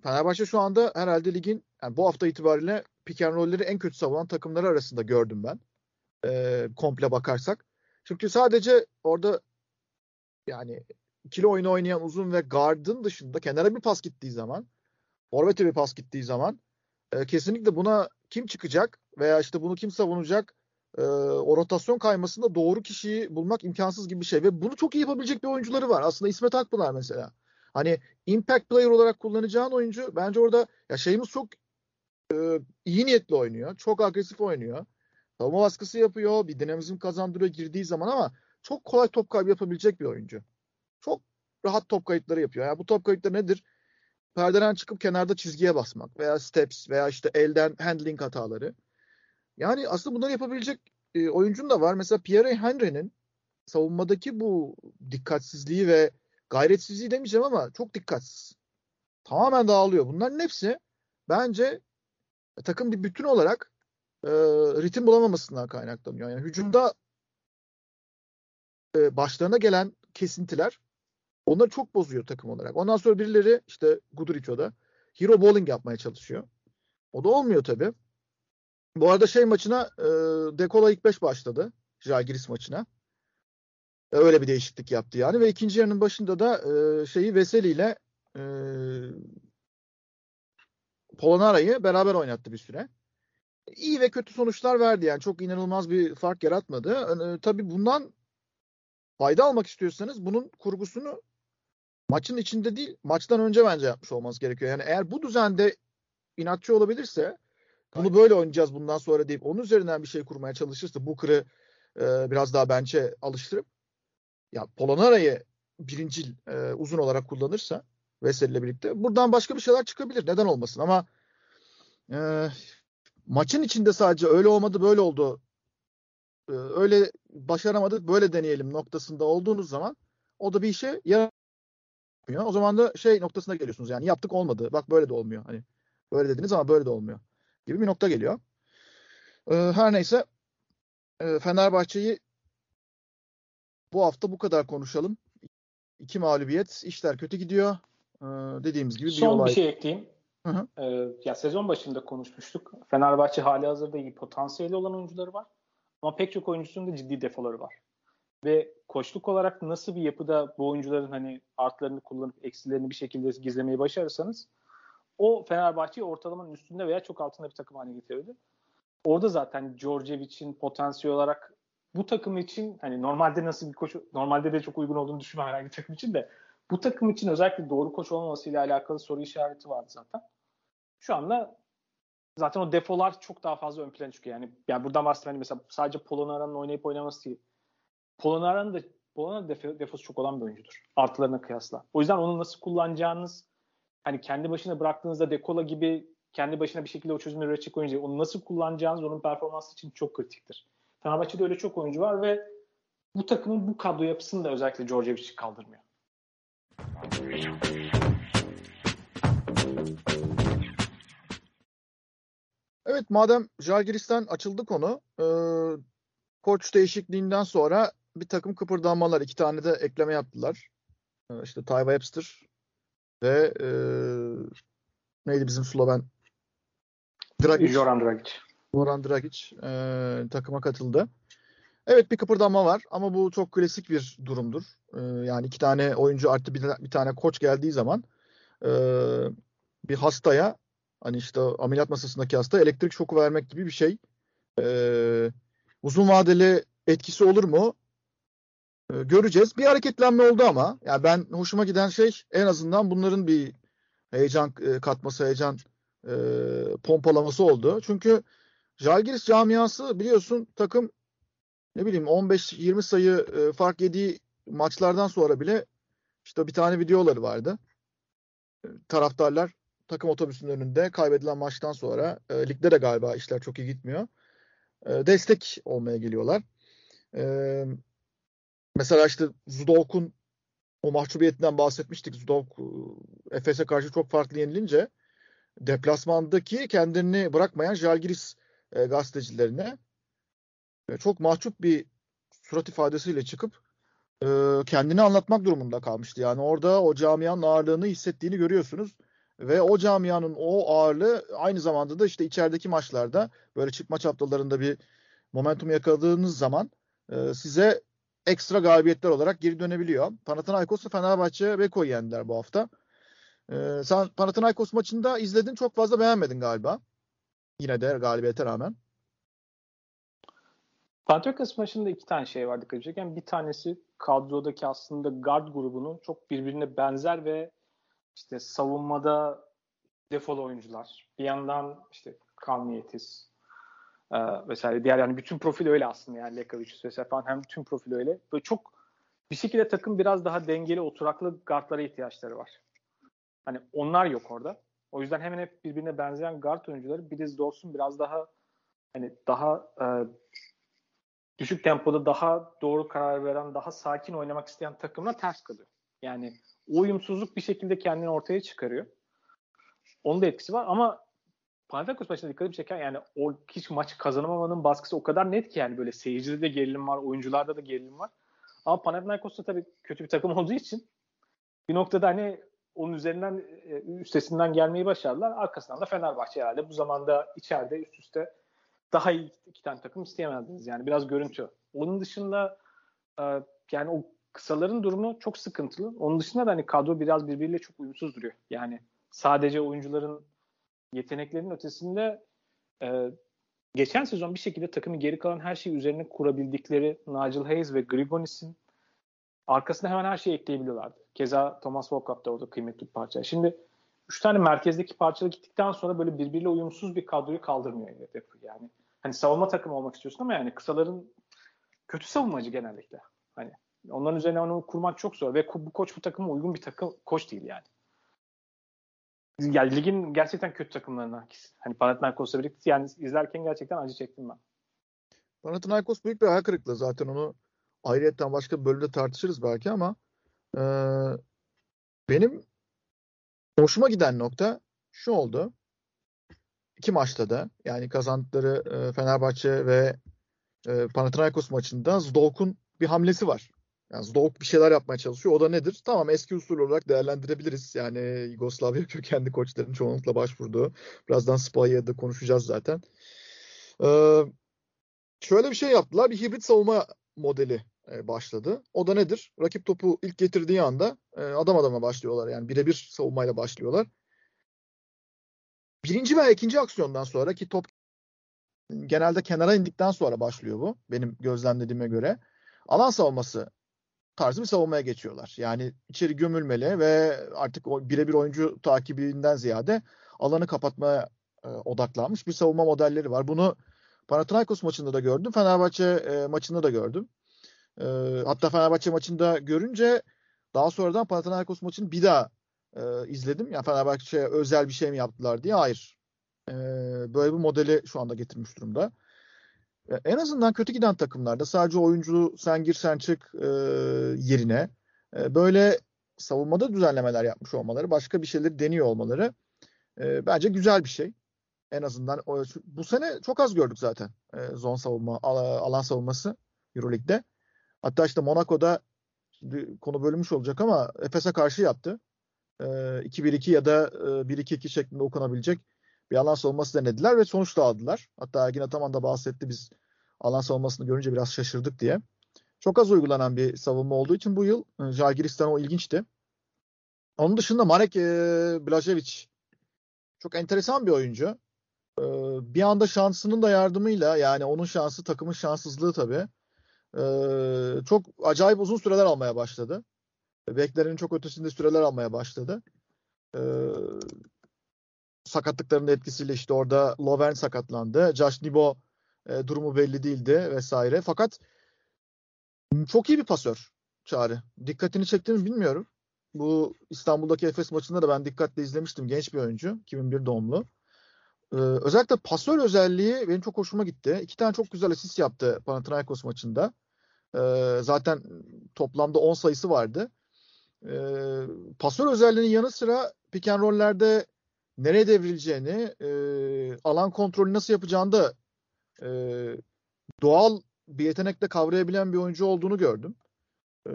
Fenerbahçe şu anda herhalde ligin yani bu hafta itibariyle pick and roll'leri en kötü savunan takımları arasında gördüm ben. E, komple bakarsak. Çünkü sadece orada yani ikili oyunu oynayan uzun ve guard'ın dışında kenara bir pas gittiği zaman forvete bir pas gittiği zaman e, kesinlikle buna kim çıkacak veya işte bunu kim savunacak e, o rotasyon kaymasında doğru kişiyi bulmak imkansız gibi bir şey ve bunu çok iyi yapabilecek bir oyuncuları var. Aslında İsmet Akpınar mesela. Hani impact player olarak kullanacağın oyuncu bence orada ya şeyimiz çok e, iyi niyetli oynuyor. Çok agresif oynuyor. Savunma baskısı yapıyor. Bir dinamizm kazandırıyor girdiği zaman ama çok kolay top kaybı yapabilecek bir oyuncu. Çok rahat top kayıtları yapıyor. Yani bu top kayıtları nedir? Perdeden çıkıp kenarda çizgiye basmak veya steps veya işte elden handling hataları. Yani aslında bunları yapabilecek e, oyuncun da var. Mesela Pierre Henry'nin savunmadaki bu dikkatsizliği ve gayretsizliği demeyeceğim ama çok dikkatsiz. Tamamen dağılıyor. Bunların hepsi bence takım bir bütün olarak e, ritim bulamamasından kaynaklanıyor. Yani hücumda e, başlarına gelen kesintiler onları çok bozuyor takım olarak. Ondan sonra birileri işte Guduric o da hero bowling yapmaya çalışıyor. O da olmuyor tabi. Bu arada şey maçına e, Dekola ilk 5 başladı. Jagiris maçına. E, öyle bir değişiklik yaptı yani ve ikinci yarının başında da e, şeyi Veseli ile e, Polonara'yı beraber oynattı bir süre iyi ve kötü sonuçlar verdi yani çok inanılmaz bir fark yaratmadı. E, tabii bundan fayda almak istiyorsanız bunun kurgusunu maçın içinde değil maçtan önce bence yapmış olmanız gerekiyor. Yani eğer bu düzende inatçı olabilirse bunu böyle oynayacağız bundan sonra deyip onun üzerinden bir şey kurmaya çalışırsa bu kırı e, biraz daha bence alıştırıp ya Polonara'yı birincil e, uzun olarak kullanırsa Vesel ile birlikte buradan başka bir şeyler çıkabilir. Neden olmasın ama e, maçın içinde sadece öyle olmadı böyle oldu ee, öyle başaramadık böyle deneyelim noktasında olduğunuz zaman o da bir işe yaramıyor. O zaman da şey noktasına geliyorsunuz yani yaptık olmadı bak böyle de olmuyor. Hani böyle dediniz ama böyle de olmuyor gibi bir nokta geliyor. Ee, her neyse e, Fenerbahçe'yi bu hafta bu kadar konuşalım. İki mağlubiyet, işler kötü gidiyor. Ee, dediğimiz gibi bir Son olay. bir şey ekleyeyim. Hı hı. Ee, ya sezon başında konuşmuştuk. Fenerbahçe hali hazırda iyi potansiyeli olan oyuncuları var. Ama pek çok oyuncusunun da ciddi defoları var. Ve koçluk olarak nasıl bir yapıda bu oyuncuların hani artlarını kullanıp eksilerini bir şekilde gizlemeyi başarırsanız o Fenerbahçe'yi ortalamanın üstünde veya çok altında bir takım haline getirirdi. Orada zaten Djordjevic'in potansiyel olarak bu takım için hani normalde nasıl bir koç normalde de çok uygun olduğunu düşünmem herhangi bir takım için de bu takım için özellikle doğru koç olmamasıyla alakalı soru işareti vardı zaten. Şu anda zaten o defolar çok daha fazla ön plana çıkıyor. Yani, yani buradan bahsedeyim hani mesela sadece Polonara'nın oynayıp oynaması değil. Polonara'nın da Polonara defo, defosu çok olan bir oyuncudur. Artılarına kıyasla. O yüzden onu nasıl kullanacağınız hani kendi başına bıraktığınızda Dekola gibi kendi başına bir şekilde o çözümü üretecek oyuncu onu nasıl kullanacağınız onun performansı için çok kritiktir. Fenerbahçe'de öyle çok oyuncu var ve bu takımın bu kadro yapısını da özellikle Djordjevic kaldırmıyor. Evet madem Jalgiris'ten açıldı konu e, koç değişikliğinden sonra bir takım kıpırdanmalar iki tane de ekleme yaptılar. E, işte Ty Webster ve e, neydi bizim Sloven Dragic. Joran Dragic. Goran Dragic e, takıma katıldı. Evet bir kıpırdanma var ama bu çok klasik bir durumdur. E, yani iki tane oyuncu artı bir, bir tane koç geldiği zaman e, bir hastaya hani işte ameliyat masasındaki hasta elektrik şoku vermek gibi bir şey. E, uzun vadeli etkisi olur mu? E, göreceğiz. Bir hareketlenme oldu ama yani ben hoşuma giden şey en azından bunların bir heyecan e, katması, heyecan e, pompalaması oldu. Çünkü Jalgiris camiası biliyorsun takım ne bileyim 15-20 sayı e, fark yediği maçlardan sonra bile işte bir tane videoları vardı. E, taraftarlar takım otobüsünün önünde kaybedilen maçtan sonra e, ligde de galiba işler çok iyi gitmiyor. E, destek olmaya geliyorlar. E, mesela işte Zudok'un o mahcubiyetinden bahsetmiştik. Zudok Efes'e karşı çok farklı yenilince deplasmandaki kendini bırakmayan Jalgiris e, gazetecilerine e, çok mahcup bir surat ifadesiyle çıkıp e, kendini anlatmak durumunda kalmıştı. Yani orada o camianın ağırlığını hissettiğini görüyorsunuz. Ve o camianın o ağırlığı aynı zamanda da işte içerideki maçlarda böyle çıkma çaptalarında bir momentum yakaladığınız zaman e, size ekstra galibiyetler olarak geri dönebiliyor. Panathinaikos'la Fenerbahçe Beko'yu yendiler bu hafta. E, sen Panathinaikos maçında izledin çok fazla beğenmedin galiba. Yine de galibiyete rağmen. Panathinaikos maçında iki tane şey var dikkat edecek. bir tanesi kadrodaki aslında guard grubunun çok birbirine benzer ve işte savunmada defol oyuncular. Bir yandan işte Kalniyetis e, vesaire diğer yani bütün profil öyle aslında yani Lekavic vesaire falan hem tüm profil öyle. Böyle çok bir şekilde takım biraz daha dengeli oturaklı guardlara ihtiyaçları var. Hani onlar yok orada. O yüzden hemen hep birbirine benzeyen guard oyuncuları Biliz Dawson biraz daha hani daha e, düşük tempoda daha doğru karar veren, daha sakin oynamak isteyen takımla ters kalıyor. Yani uyumsuzluk bir şekilde kendini ortaya çıkarıyor. Onun da etkisi var ama Panathinaikos maçında dikkatimi çeken yani o hiç maç kazanamamanın baskısı o kadar net ki yani böyle seyircide de gerilim var, oyuncularda da gerilim var. Ama Panathinaikos da tabii kötü bir takım olduğu için bir noktada hani onun üzerinden e, üstesinden gelmeyi başardılar. Arkasından da Fenerbahçe herhalde bu zamanda içeride üst üste daha iyi iki tane takım isteyemezdiniz. Yani biraz görüntü. Onun dışında e, yani o kısaların durumu çok sıkıntılı. Onun dışında da hani kadro biraz birbiriyle çok uyumsuz duruyor. Yani sadece oyuncuların yeteneklerinin ötesinde e, geçen sezon bir şekilde takımı geri kalan her şeyi üzerine kurabildikleri Nigel Hayes ve Grigonis'in arkasına hemen her şeyi ekleyebiliyorlardı. Keza Thomas Volkap da orada kıymetli bir parça. Şimdi üç tane merkezdeki parçalı gittikten sonra böyle birbiriyle uyumsuz bir kadroyu kaldırmıyor yani. Hani savunma takımı olmak istiyorsun ama yani kısaların kötü savunmacı genellikle. Hani onların üzerine onu kurmak çok zor ve bu koç bu takıma uygun bir takım koç değil yani. Yani ligin gerçekten kötü takımlarına hani Panathinaikos'la birlikte yani izlerken gerçekten acı çektim ben. Panathinaikos büyük bir hayal kırıklığı zaten onu ayrıyetten başka bir bölümde tartışırız belki ama e, benim hoşuma giden nokta şu oldu. İki maçta da yani kazandıkları e, Fenerbahçe ve e, Panathinaikos maçında Zdolk'un bir hamlesi var. Yani Zdovk bir şeyler yapmaya çalışıyor. O da nedir? Tamam eski usul olarak değerlendirebiliriz. Yani Yugoslavya kökenli koçların çoğunlukla başvurduğu. Birazdan Spallia'da konuşacağız zaten. Ee, şöyle bir şey yaptılar. Bir hibrit savunma modeli e, başladı. O da nedir? Rakip topu ilk getirdiği anda e, adam adama başlıyorlar. Yani birebir savunmayla başlıyorlar. Birinci veya ikinci aksiyondan sonra ki top genelde kenara indikten sonra başlıyor bu. Benim gözlemlediğime göre. Alan savunması tarzı bir savunmaya geçiyorlar. Yani içeri gömülmeli ve artık birebir oyuncu takibinden ziyade alanı kapatmaya e, odaklanmış bir savunma modelleri var. Bunu Panathinaikos maçında da gördüm. Fenerbahçe e, maçında da gördüm. E, hatta Fenerbahçe maçında görünce daha sonradan Panathinaikos maçını bir daha e, izledim. Yani Fenerbahçe'ye özel bir şey mi yaptılar diye. Hayır. E, böyle bir modeli şu anda getirmiş durumda. E, en azından kötü giden takımlarda sadece oyuncu sen gir sen çık e, yerine e, böyle savunmada düzenlemeler yapmış olmaları, başka bir şeyleri deniyor olmaları e, bence güzel bir şey. En azından o, bu sene çok az gördük zaten e, zon savunma, alan savunması Euroleague'de. Hatta işte Monaco'da konu bölünmüş olacak ama Efes'e karşı yaptı. E, 2-1-2 ya da e, 1-2-2 şeklinde okunabilecek bir alan savunması denediler ve sonuç da aldılar. Hatta Ergin Ataman da bahsetti biz alan savunmasını görünce biraz şaşırdık diye. Çok az uygulanan bir savunma olduğu için bu yıl e, Jalgiris'ten o ilginçti. Onun dışında Marek e, Blažević çok enteresan bir oyuncu. E, bir anda şansının da yardımıyla yani onun şansı takımın şanssızlığı tabii. E, çok acayip uzun süreler almaya başladı. Beklerin çok ötesinde süreler almaya başladı. E, sakatlıklarının etkisiyle işte orada Lovern sakatlandı. Josh Nibo e, durumu belli değildi vesaire. Fakat çok iyi bir pasör Çağrı. Dikkatini çektiğini bilmiyorum. Bu İstanbul'daki Efes maçında da ben dikkatle izlemiştim. Genç bir oyuncu. 2001 doğumlu. Ee, özellikle pasör özelliği benim çok hoşuma gitti. İki tane çok güzel asist yaptı Panathinaikos maçında. Ee, zaten toplamda 10 sayısı vardı. Ee, pasör özelliğinin yanı sıra pick and roll'lerde nereye devrileceğini, e, alan kontrolü nasıl yapacağını da e, doğal bir yetenekle kavrayabilen bir oyuncu olduğunu gördüm. E,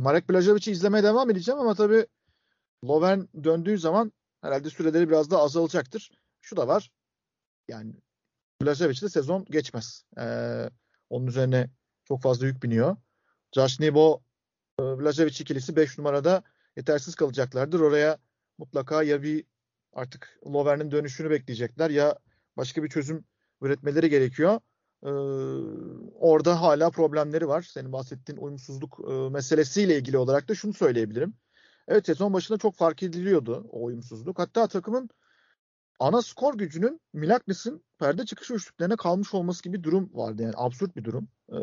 Marek Blažević'i izlemeye devam edeceğim ama tabii Lovern döndüğü zaman herhalde süreleri biraz daha azalacaktır. Şu da var. Yani Blažević de sezon geçmez. Ee, onun üzerine çok fazla yük biniyor. Josh Nebo e, Blažević ikilisi 5 numarada yetersiz kalacaklardır. Oraya mutlaka ya bir artık Lovern'in dönüşünü bekleyecekler ya başka bir çözüm üretmeleri gerekiyor. Ee, orada hala problemleri var. Senin bahsettiğin uyumsuzluk e, meselesiyle ilgili olarak da şunu söyleyebilirim. Evet sezon başında çok fark ediliyordu o uyumsuzluk. Hatta takımın ana skor gücünün Milaknis'in perde çıkışı üçlüklerine kalmış olması gibi bir durum vardı. Yani absürt bir durum. Ee,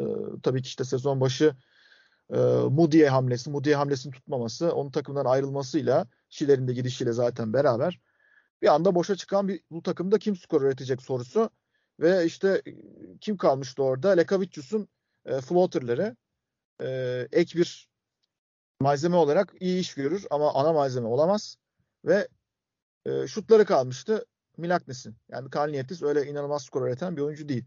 tabii ki işte sezon başı e, Moody'ye hamlesi, Moody'ye hamlesini tutmaması, onun takımdan ayrılmasıyla Şiler'in de gidişiyle zaten beraber bir anda boşa çıkan bir bu takımda kim skor üretecek sorusu ve işte kim kalmıştı orada? Lekavicius'un e, floaterları e, ek bir malzeme olarak iyi iş görür ama ana malzeme olamaz ve e, şutları kalmıştı Milaknis'in. Yani Kalniyetis öyle inanılmaz skor üreten bir oyuncu değil.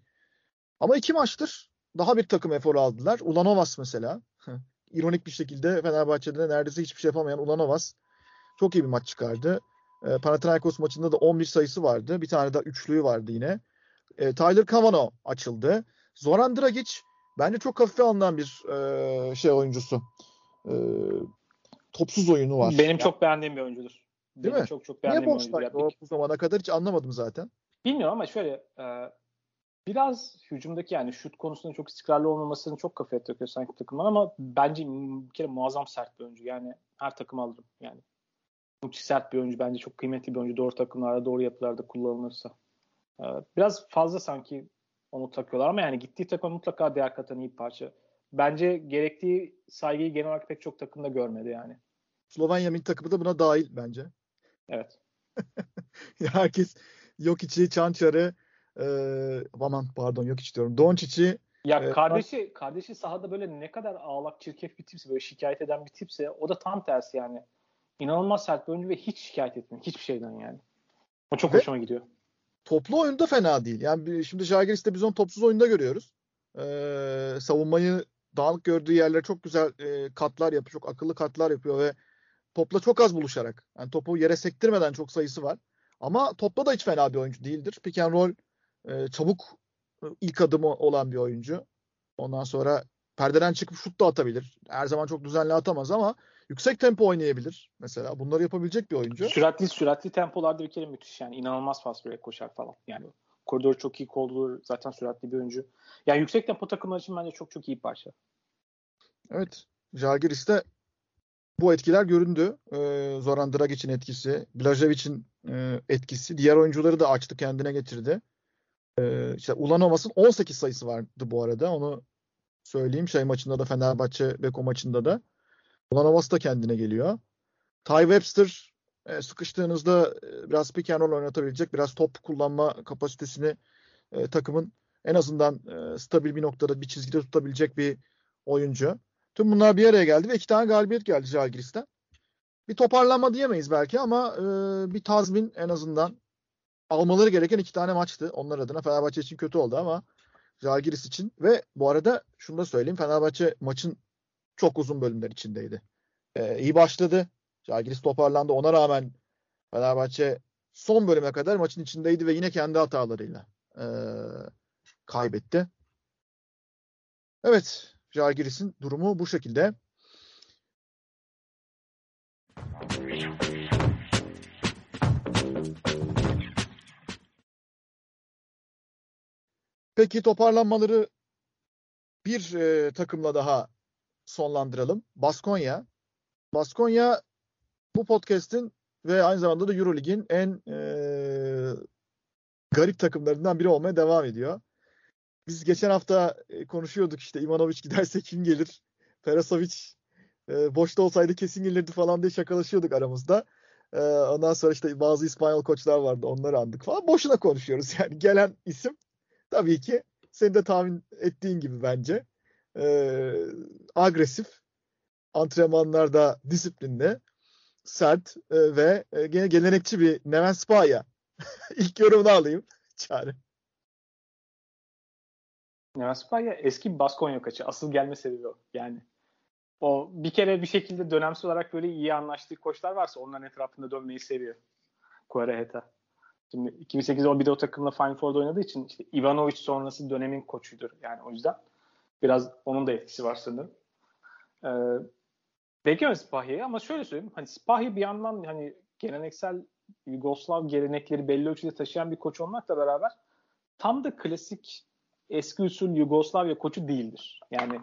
Ama iki maçtır daha bir takım eforu aldılar. Ulanovas mesela. İronik bir şekilde Fenerbahçe'de neredeyse hiçbir şey yapamayan Ulanovas çok iyi bir maç çıkardı. E, Panathinaikos maçında da 11 sayısı vardı. Bir tane daha üçlüğü vardı yine. E, Tyler Cavano açıldı. Zoran Dragic bence çok hafife alınan bir e, şey oyuncusu. E, topsuz oyunu var. Benim yani. çok beğendiğim bir oyuncudur. Değil Benim mi? Çok çok beğendiğim Niye bir oyuncudur. Bu zamana kadar hiç anlamadım zaten. Bilmiyorum ama şöyle e, biraz hücumdaki yani şut konusunda çok istikrarlı olmamasını çok kafaya takıyor sanki takımlar ama bence bir kere muazzam sert bir oyuncu. Yani her takım alırım yani. Çok sert bir oyuncu bence çok kıymetli bir oyuncu doğru takımlarda doğru yapılarda kullanılırsa. Ee, biraz fazla sanki onu takıyorlar ama yani gittiği takım mutlaka değer katan iyi bir parça. Bence gerektiği saygıyı genel olarak pek çok takımda görmedi yani. Slovenya milli takımı da buna dahil bence. Evet. Herkes yok içi Çançar'ı e, aman pardon yok iç diyorum. Doncic'i ya e, kardeşi kardeşi sahada böyle ne kadar ağlak çirkef bir tipse böyle şikayet eden bir tipse o da tam tersi yani. İnanılmaz sert bir oyuncu ve hiç şikayet etmiyor. Hiçbir şeyden yani. O çok ve, hoşuma gidiyor toplu oyunda fena değil. Yani şimdi Žalgiris'te biz onu topsuz oyunda görüyoruz. Ee, savunmayı dağınık gördüğü yerlere çok güzel e, katlar yapıyor. Çok akıllı katlar yapıyor ve topla çok az buluşarak. Yani topu yere sektirmeden çok sayısı var. Ama topla da hiç fena bir oyuncu değildir. Pick and roll e, çabuk e, ilk adımı olan bir oyuncu. Ondan sonra perdeden çıkıp şut da atabilir. Her zaman çok düzenli atamaz ama yüksek tempo oynayabilir mesela. Bunları yapabilecek bir oyuncu. Süratli süratli tempolarda bir kere müthiş yani inanılmaz fast break koşar falan. Yani koridor çok iyi kollur. Zaten süratli bir oyuncu. Yani yüksek tempo takımlar için bence çok çok iyi bir parça. Evet. Jalgiris'te bu etkiler göründü. Ee, Zoran Dragic'in etkisi, Blajevic'in e, etkisi. Diğer oyuncuları da açtı, kendine getirdi. Ee, işte Ulanovas'ın 18 sayısı vardı bu arada. Onu söyleyeyim. Şey maçında da Fenerbahçe Beko maçında da. Ulanovas da kendine geliyor. Ty Webster e, sıkıştığınızda e, biraz pick and roll oynatabilecek, biraz top kullanma kapasitesini e, takımın en azından stabil bir noktada bir çizgide tutabilecek bir oyuncu. Tüm bunlar bir araya geldi ve iki tane galibiyet geldi Jalgiris'ten. Bir toparlanma diyemeyiz belki ama e, bir tazmin en azından almaları gereken iki tane maçtı. Onlar adına Fenerbahçe için kötü oldu ama Jalgiris için ve bu arada şunu da söyleyeyim Fenerbahçe maçın çok uzun bölümler içindeydi. E, iyi başladı. Jalgiris toparlandı. Ona rağmen Fenerbahçe son bölüme kadar maçın içindeydi ve yine kendi hatalarıyla e, kaybetti. Evet, Jalgiris'in durumu bu şekilde. Peki toparlanmaları bir e, takımla daha sonlandıralım. Baskonya. Baskonya bu podcast'in ve aynı zamanda da Eurolig'in en e, garip takımlarından biri olmaya devam ediyor. Biz geçen hafta e, konuşuyorduk işte Ivanovic giderse kim gelir? Perasovic e, boşta olsaydı kesin gelirdi falan diye şakalaşıyorduk aramızda. E, ondan sonra işte bazı İspanyol koçlar vardı onları andık falan. Boşuna konuşuyoruz yani gelen isim tabii ki senin de tahmin ettiğin gibi bence. E, agresif, antrenmanlarda disiplinli, sert e, ve e, gene gelenekçi bir Neven Spaya. İlk yorumunu alayım. Çağrı. Neven Spaya eski Baskonya kaçı. Asıl gelme sebebi o. Yani o bir kere bir şekilde dönemsel olarak böyle iyi anlaştığı koçlar varsa onların etrafında dönmeyi seviyor. Kuareheta. Şimdi 2008-11'de o takımla Final Four'da oynadığı için işte Ivanovic sonrası dönemin koçudur. Yani o yüzden biraz onun da etkisi var sanırım. Ee, bekliyorum Spahia'yı ama şöyle söyleyeyim. Hani Spahia bir yandan hani geleneksel Yugoslav gelenekleri belli ölçüde taşıyan bir koç olmakla beraber tam da klasik eski usul Yugoslavya koçu değildir. Yani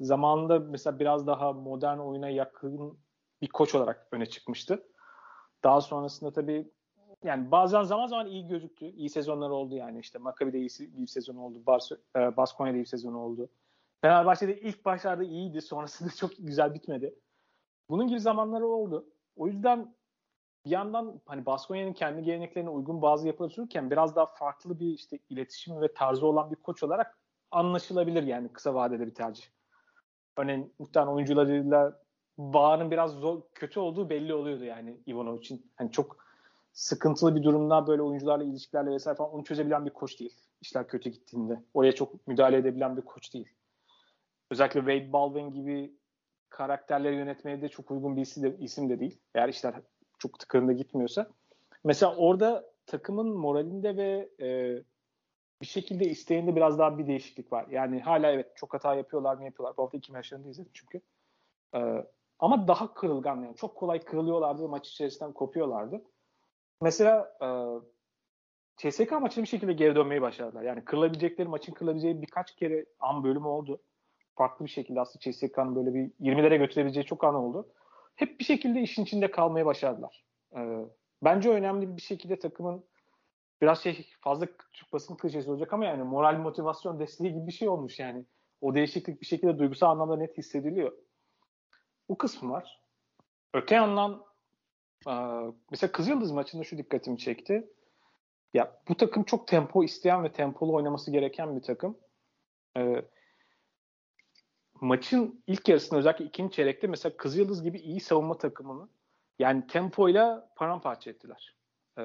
zamanında mesela biraz daha modern oyuna yakın bir koç olarak öne çıkmıştı. Daha sonrasında tabii yani bazen zaman zaman iyi gözüktü. İyi sezonlar oldu yani. işte Maccabi'de iyi bir sezon oldu. Bas e, Baskonya'da iyi bir sezon oldu. Fenerbahçe'de ilk başlarda iyiydi. Sonrasında çok güzel bitmedi. Bunun gibi zamanları oldu. O yüzden bir yandan hani Baskonya'nın kendi geleneklerine uygun bazı yapılar sürürken biraz daha farklı bir işte iletişim ve tarzı olan bir koç olarak anlaşılabilir yani kısa vadede bir tercih. Örneğin muhtemelen oyuncularıyla bağının biraz zor, kötü olduğu belli oluyordu yani Ivanovic'in. Hani çok sıkıntılı bir durumda böyle oyuncularla ilişkilerle vesaire falan onu çözebilen bir koç değil. İşler kötü gittiğinde. Oraya çok müdahale edebilen bir koç değil. Özellikle Wade Baldwin gibi karakterleri yönetmeye de çok uygun bir isim de, değil. Eğer işler çok tıkırında gitmiyorsa. Mesela orada takımın moralinde ve e, bir şekilde isteğinde biraz daha bir değişiklik var. Yani hala evet çok hata yapıyorlar mı yapıyorlar. Bu hafta iki maçlarını izledim çünkü. E, ama daha kırılgan yani. Çok kolay kırılıyorlardı maç içerisinden kopuyorlardı. Mesela e, CSK maçına bir şekilde geri dönmeyi başardılar. Yani kırılabilecekleri maçın kırılabileceği birkaç kere an bölümü oldu. Farklı bir şekilde aslında CSK'nın böyle bir 20'lere götürebileceği çok an oldu. Hep bir şekilde işin içinde kalmaya başardılar. E, bence önemli bir şekilde takımın biraz şey fazla Türk basın klişesi olacak ama yani moral motivasyon desteği gibi bir şey olmuş yani. O değişiklik bir şekilde duygusal anlamda net hissediliyor. Bu kısmı var. Öte yandan mesela Kızıldız maçında şu dikkatimi çekti. Ya bu takım çok tempo isteyen ve tempolu oynaması gereken bir takım. Ee, maçın ilk yarısında özellikle ikinci çeyrekte mesela Kızıldız gibi iyi savunma takımını yani tempoyla paramparça ettiler. Ee,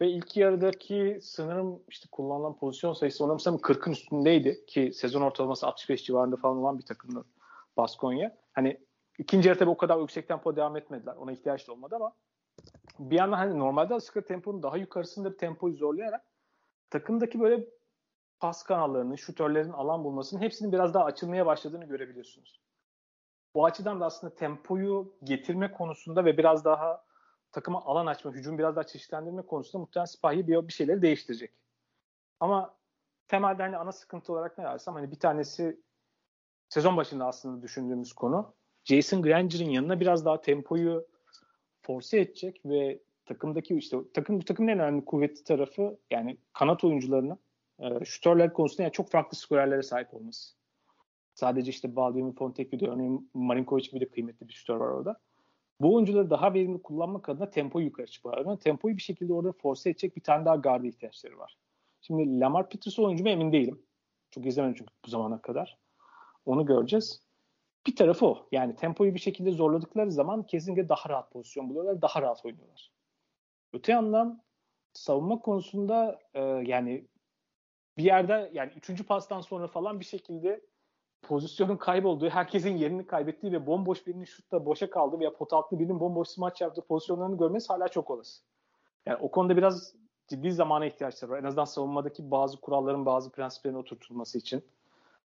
Ve ilk yarıdaki sınırım işte kullanılan pozisyon sayısı sanırım 40'ın üstündeydi ki sezon ortalaması 65 civarında falan olan bir takımdı Baskonya. Hani ikinci yarı tabii o kadar yüksek tempo devam etmediler. Ona ihtiyaç da olmadı ama bir yandan hani normalde aslında temponun daha yukarısında bir tempoyu zorlayarak takımdaki böyle pas kanallarının, şutörlerin alan bulmasının hepsinin biraz daha açılmaya başladığını görebiliyorsunuz. Bu açıdan da aslında tempoyu getirme konusunda ve biraz daha takıma alan açma, hücum biraz daha çeşitlendirme konusunda muhtemelen Sipahi bir, bir şeyleri değiştirecek. Ama temelde hani ana sıkıntı olarak ne dersem hani bir tanesi sezon başında aslında düşündüğümüz konu Jason Granger'ın yanına biraz daha tempoyu force edecek ve takımdaki işte takım takımın en önemli kuvvetli tarafı yani kanat oyuncularına e, şutörler konusunda yani çok farklı skorerlere sahip olması. Sadece işte Baldwin Fontecchio'da örneğin Marinkovic gibi de kıymetli bir şutör var orada. Bu oyuncuları daha verimli kullanmak adına tempoyu yukarı çıkıyor. Ama tempoyu bir şekilde orada force edecek bir tane daha garda ihtiyaçları var. Şimdi Lamar Peterson oyuncu mu emin değilim. Çok izlemedim çünkü bu zamana kadar. Onu göreceğiz. Bir tarafı o. Yani tempoyu bir şekilde zorladıkları zaman kesinlikle daha rahat pozisyon buluyorlar. Daha rahat oynuyorlar. Öte yandan savunma konusunda e, yani bir yerde yani üçüncü pastan sonra falan bir şekilde pozisyonun kaybolduğu, herkesin yerini kaybettiği ve bomboş birinin şutta boşa kaldı veya pot altlı birinin bomboş smaç yaptığı pozisyonlarını görmesi hala çok olası. Yani o konuda biraz ciddi zamana ihtiyaçları var. En azından savunmadaki bazı kuralların, bazı prensiplerin oturtulması için.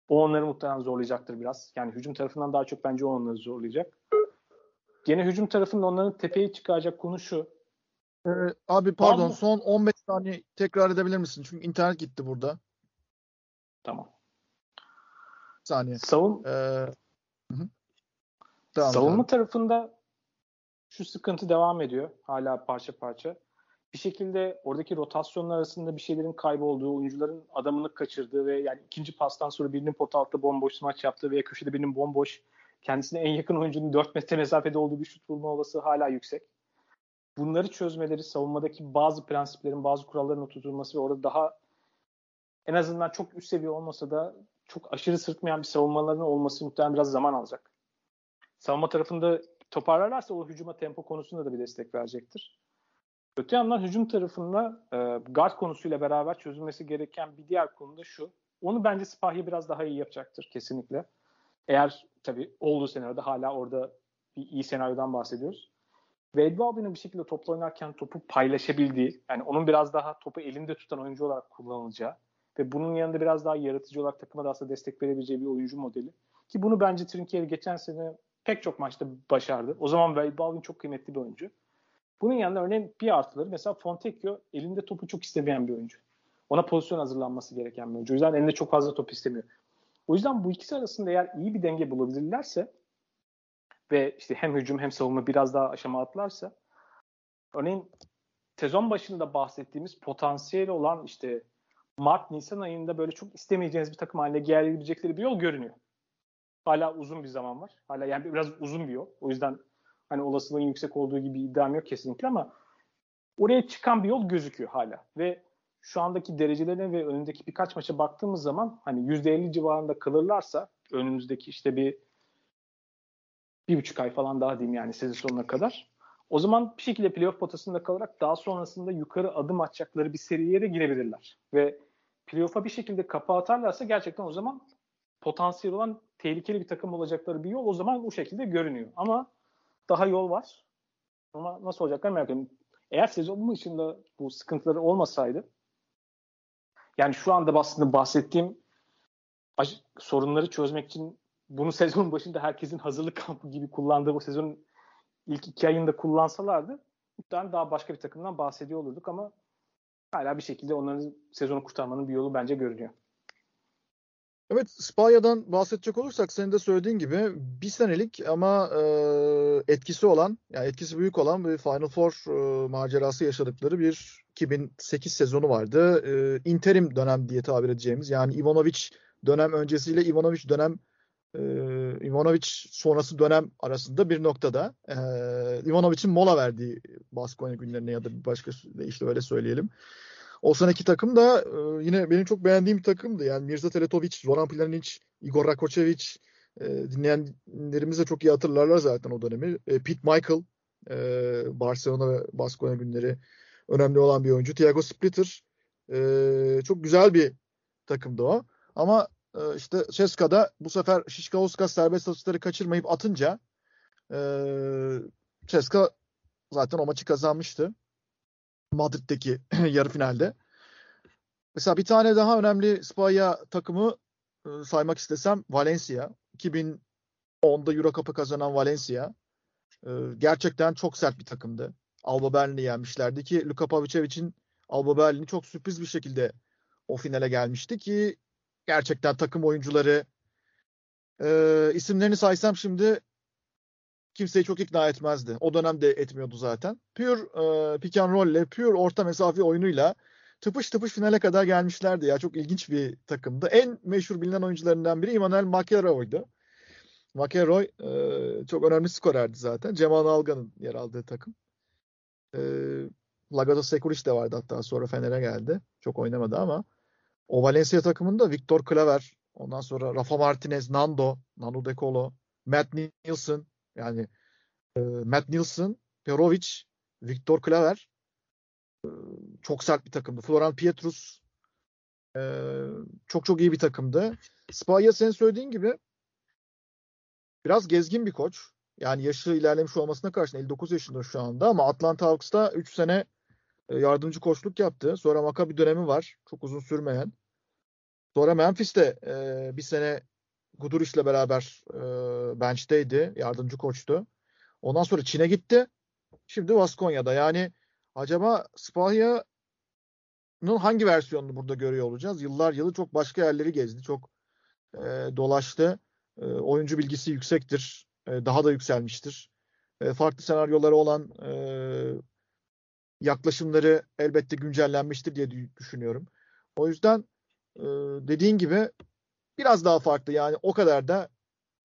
O onları muhtemelen zorlayacaktır biraz. Yani hücum tarafından daha çok bence o onları zorlayacak. Gene hücum tarafında onların tepeye çıkaracak konu şu. Ee, abi pardon tamam. son 15 saniye tekrar edebilir misin? Çünkü internet gitti burada. Tamam saniye. Savun ee, Savunma tarafında şu sıkıntı devam ediyor. Hala parça parça. Bir şekilde oradaki rotasyonlar arasında bir şeylerin kaybolduğu, oyuncuların adamını kaçırdığı ve yani ikinci pastan sonra birinin pot altta bomboş maç yaptığı veya köşede birinin bomboş kendisine en yakın oyuncunun 4 metre mesafede olduğu bir şut bulma olası hala yüksek. Bunları çözmeleri, savunmadaki bazı prensiplerin, bazı kuralların oturtulması ve orada daha en azından çok üst seviye olmasa da çok aşırı sırtmayan bir savunmalarının olması muhtemelen biraz zaman alacak. Savunma tarafında toparlarlarsa o hücuma tempo konusunda da bir destek verecektir. Öte yandan hücum tarafında e, guard konusuyla beraber çözülmesi gereken bir diğer konu da şu. Onu bence Sipahi biraz daha iyi yapacaktır kesinlikle. Eğer tabii olduğu senaryoda hala orada bir iyi senaryodan bahsediyoruz. Wade Baldwin'in bir şekilde topla oynarken topu paylaşabildiği, yani onun biraz daha topu elinde tutan oyuncu olarak kullanılacağı ve bunun yanında biraz daha yaratıcı olarak takıma da aslında destek verebileceği bir oyuncu modeli. Ki bunu bence Trinkieri geçen sene pek çok maçta başardı. O zaman Wade Baldwin çok kıymetli bir oyuncu. Bunun yanında örneğin bir artıları mesela Fontecchio elinde topu çok istemeyen bir oyuncu. Ona pozisyon hazırlanması gereken bir oyuncu. O yüzden elinde çok fazla top istemiyor. O yüzden bu ikisi arasında eğer iyi bir denge bulabilirlerse ve işte hem hücum hem savunma biraz daha aşama atlarsa örneğin sezon başında bahsettiğimiz potansiyeli olan işte Mart Nisan ayında böyle çok istemeyeceğiniz bir takım haline gelebilecekleri bir yol görünüyor. Hala uzun bir zaman var. Hala yani biraz uzun bir yol. O yüzden hani olasılığın yüksek olduğu gibi iddiam yok kesinlikle ama oraya çıkan bir yol gözüküyor hala. Ve şu andaki derecelerine ve önündeki birkaç maça baktığımız zaman hani %50 civarında kalırlarsa önümüzdeki işte bir bir buçuk ay falan daha diyeyim yani sezon sonuna kadar. O zaman bir şekilde playoff potasında kalarak daha sonrasında yukarı adım atacakları bir seriye de girebilirler. Ve playoff'a bir şekilde kapı atarlarsa gerçekten o zaman potansiyel olan tehlikeli bir takım olacakları bir yol o zaman bu şekilde görünüyor. Ama daha yol var. Ama nasıl olacaklar merak ediyorum. Eğer sezonun içinde bu sıkıntıları olmasaydı yani şu anda aslında bahsettiğim sorunları çözmek için bunu sezonun başında herkesin hazırlık kampı gibi kullandığı bu sezonun ilk iki ayında kullansalardı muhtemelen daha başka bir takımdan bahsediyor olurduk ama hala bir şekilde onların sezonu kurtarmanın bir yolu bence görünüyor. Evet Spanya'dan bahsedecek olursak senin de söylediğin gibi bir senelik ama e, etkisi olan yani etkisi büyük olan bir Final Four e, macerası yaşadıkları bir 2008 sezonu vardı. E, interim dönem diye tabir edeceğimiz yani Ivanovic dönem öncesiyle Ivanovic dönem e, Ivanovic sonrası dönem arasında bir noktada e, Ivanovic'in mola verdiği Baskonya günlerine ya da başka işte öyle söyleyelim. O seneki takım da e, yine benim çok beğendiğim bir takımdı. Yani Mirza Teletovic, Zoran Planic, Igor Rakocevic e, dinleyenlerimiz de çok iyi hatırlarlar zaten o dönemi. E, Pete Michael, e, Barcelona ve Baskonya günleri. önemli olan bir oyuncu. Thiago Splitter e, çok güzel bir takımdı o. Ama e, işte Ceska'da bu sefer Şişkauskas serbest atışları kaçırmayıp atınca e, Ceska zaten o maçı kazanmıştı. Madrid'deki yarı finalde. Mesela bir tane daha önemli Spanya takımı e, saymak istesem Valencia. 2010'da Euro Cup'ı kazanan Valencia. E, gerçekten çok sert bir takımdı. Alba Berlin'i yenmişlerdi ki Luka Pavicevic'in Alba Berlin'i çok sürpriz bir şekilde o finale gelmişti ki gerçekten takım oyuncuları e, isimlerini saysam şimdi kimseyi çok ikna etmezdi. O dönemde etmiyordu zaten. Pure e, pick and roll ile pure orta mesafe oyunuyla tıpış tıpış finale kadar gelmişlerdi ya. Çok ilginç bir takımdı. En meşhur bilinen oyuncularından biri Emmanuel McElroy'du. McElroy e, çok önemli skorerdi zaten. Cemal Algan'ın yer aldığı takım. E, Lagado Sekuric de vardı hatta sonra Fener'e geldi. Çok oynamadı ama o Valencia takımında Victor Claver, ondan sonra Rafa Martinez, Nando, Nando De Colo, Matt Nielsen yani e, Matt Nielsen, Perovic, Victor Claver e, çok sert bir takımdı. Floran Pietrus e, çok çok iyi bir takımdı. Spalya senin söylediğin gibi biraz gezgin bir koç. Yani yaşı ilerlemiş olmasına karşın 59 yaşında şu anda ama Atlanta Hawks'ta 3 sene e, yardımcı koçluk yaptı. Sonra Maccabi dönemi var. Çok uzun sürmeyen. Sonra Memphis'te e, bir sene Guduric'le beraber e, bench'teydi. Yardımcı koçtu. Ondan sonra Çin'e gitti. Şimdi Vaskonya'da. Yani acaba Spahya'nın hangi versiyonunu burada görüyor olacağız? Yıllar yılı çok başka yerleri gezdi. Çok e, dolaştı. E, oyuncu bilgisi yüksektir. E, daha da yükselmiştir. E, farklı senaryoları olan e, yaklaşımları elbette güncellenmiştir diye düşünüyorum. O yüzden e, dediğin gibi biraz daha farklı yani o kadar da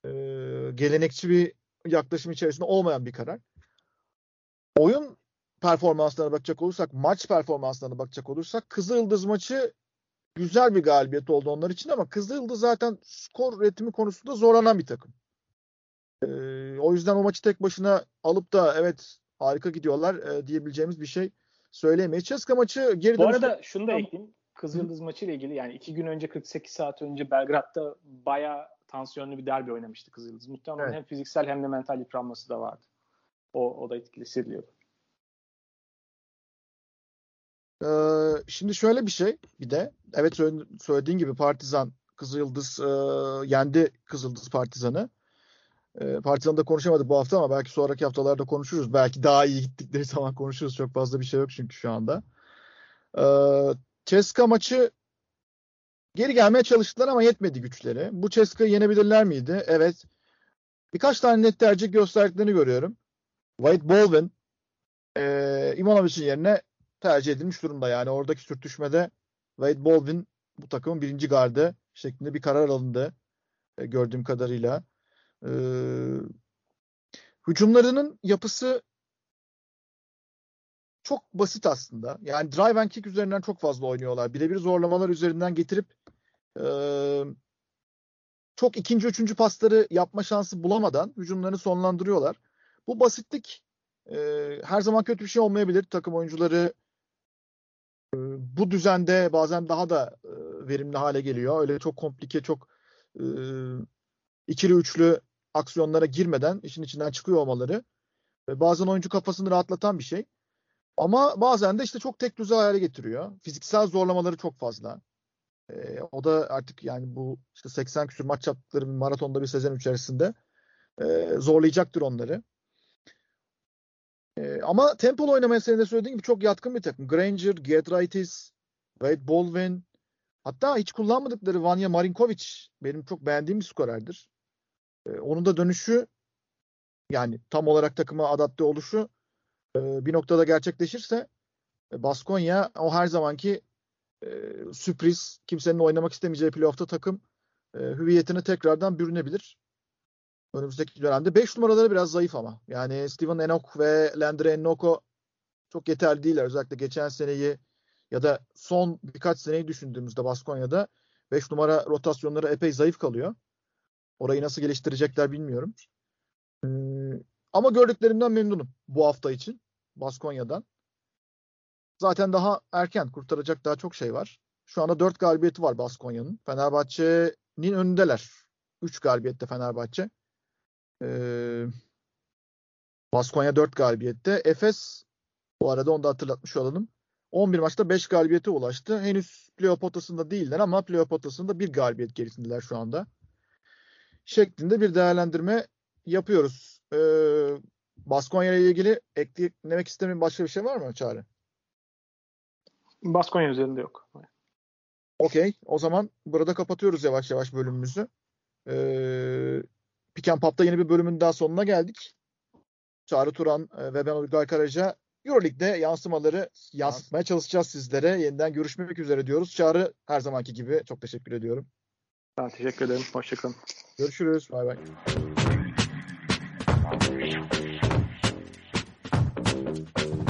e, gelenekçi bir yaklaşım içerisinde olmayan bir karar. Oyun performanslarına bakacak olursak, maç performanslarına bakacak olursak Kızıldız maçı güzel bir galibiyet oldu onlar için ama Kızıldız zaten skor üretimi konusunda zorlanan bir takım. Ee, o yüzden o maçı tek başına alıp da evet harika gidiyorlar e, diyebileceğimiz bir şey söyleyemeyiz. Ceska maçı geri Bu arada şunu da ekleyeyim. Kızıldız maçı ile ilgili yani iki gün önce 48 saat önce Belgrad'da bayağı tansiyonlu bir derbi oynamıştı Kızıldız. Muhtemelen evet. hem fiziksel hem de mental yıpranması da vardı. O, o da etkili hissediliyordu. Ee, şimdi şöyle bir şey bir de evet söylediğin gibi Partizan Kızıldız e, yendi Kızıldız Partizan'ı. E, Partizan'da konuşamadık bu hafta ama belki sonraki haftalarda konuşuruz. Belki daha iyi gittikleri zaman konuşuruz. Çok fazla bir şey yok çünkü şu anda. E, Ceska maçı geri gelmeye çalıştılar ama yetmedi güçleri. Bu Ceska'yı yenebilirler miydi? Evet. Birkaç tane net tercih gösterdiklerini görüyorum. White Baldwin e, Imonovic'in yerine tercih edilmiş durumda. Yani oradaki sürtüşmede Wade Baldwin bu takımın birinci gardı şeklinde bir karar alındı. E, gördüğüm kadarıyla. E, hücumlarının yapısı çok basit aslında. Yani drive and kick üzerinden çok fazla oynuyorlar. Birebir zorlamalar üzerinden getirip e, çok ikinci, üçüncü pasları yapma şansı bulamadan hücumlarını sonlandırıyorlar. Bu basitlik e, her zaman kötü bir şey olmayabilir. Takım oyuncuları e, bu düzende bazen daha da e, verimli hale geliyor. Öyle çok komplike, çok e, ikili üçlü aksiyonlara girmeden işin içinden çıkıyor olmaları. E, bazen oyuncu kafasını rahatlatan bir şey. Ama bazen de işte çok tek düze hale getiriyor. Fiziksel zorlamaları çok fazla. E, o da artık yani bu işte 80 küsur maç yaptıkları bir maratonda bir sezon içerisinde e, zorlayacaktır onları. E, ama tempolu oynamaya senin de söylediğin gibi çok yatkın bir takım. Granger, Giedraitis, Wade Baldwin hatta hiç kullanmadıkları Vanya Marinkovic benim çok beğendiğim bir skorerdir. E, onun da dönüşü yani tam olarak takıma adapte oluşu e, bir noktada gerçekleşirse e, Baskonya o her zamanki e, sürpriz kimsenin oynamak istemeyeceği playoff'ta takım e, hüviyetine tekrardan bürünebilir. Önümüzdeki dönemde 5 numaraları biraz zayıf ama. Yani Steven Enoch ve Landry Ennoko çok yeterli değiller. Özellikle geçen seneyi ya da son birkaç seneyi düşündüğümüzde Baskonya'da 5 numara rotasyonları epey zayıf kalıyor. Orayı nasıl geliştirecekler bilmiyorum. Hmm, ama gördüklerimden memnunum bu hafta için Baskonya'dan. zaten daha erken kurtaracak daha çok şey var. Şu anda 4 galibiyeti var Baskonya'nın. Fenerbahçe'nin önündeler. 3 galibiyette Fenerbahçe. Ee, Baskonya 4 galibiyette. Efes bu arada onu da hatırlatmış olalım. 11 maçta 5 galibiyete ulaştı. Henüz playoff potasında değiller ama playoff potasında bir galibiyet gerisindeler şu anda. Şeklinde bir değerlendirme yapıyoruz. Ee, Baskonya ile ilgili eklemek istediğin başka bir şey var mı Çağrı? Baskonya üzerinde yok. Okey. O zaman burada kapatıyoruz yavaş yavaş bölümümüzü. Ee, Pick and Pop'ta yeni bir bölümün daha sonuna geldik. Çağrı Turan e, ve ben Uygar Karaca Euroleague'de yansımaları yansıtmaya çalışacağız sizlere. Yeniden görüşmek üzere diyoruz. Çağrı her zamanki gibi çok teşekkür ediyorum. Ben teşekkür ederim. Hoşçakalın. Görüşürüz. Bay bay. Thank you.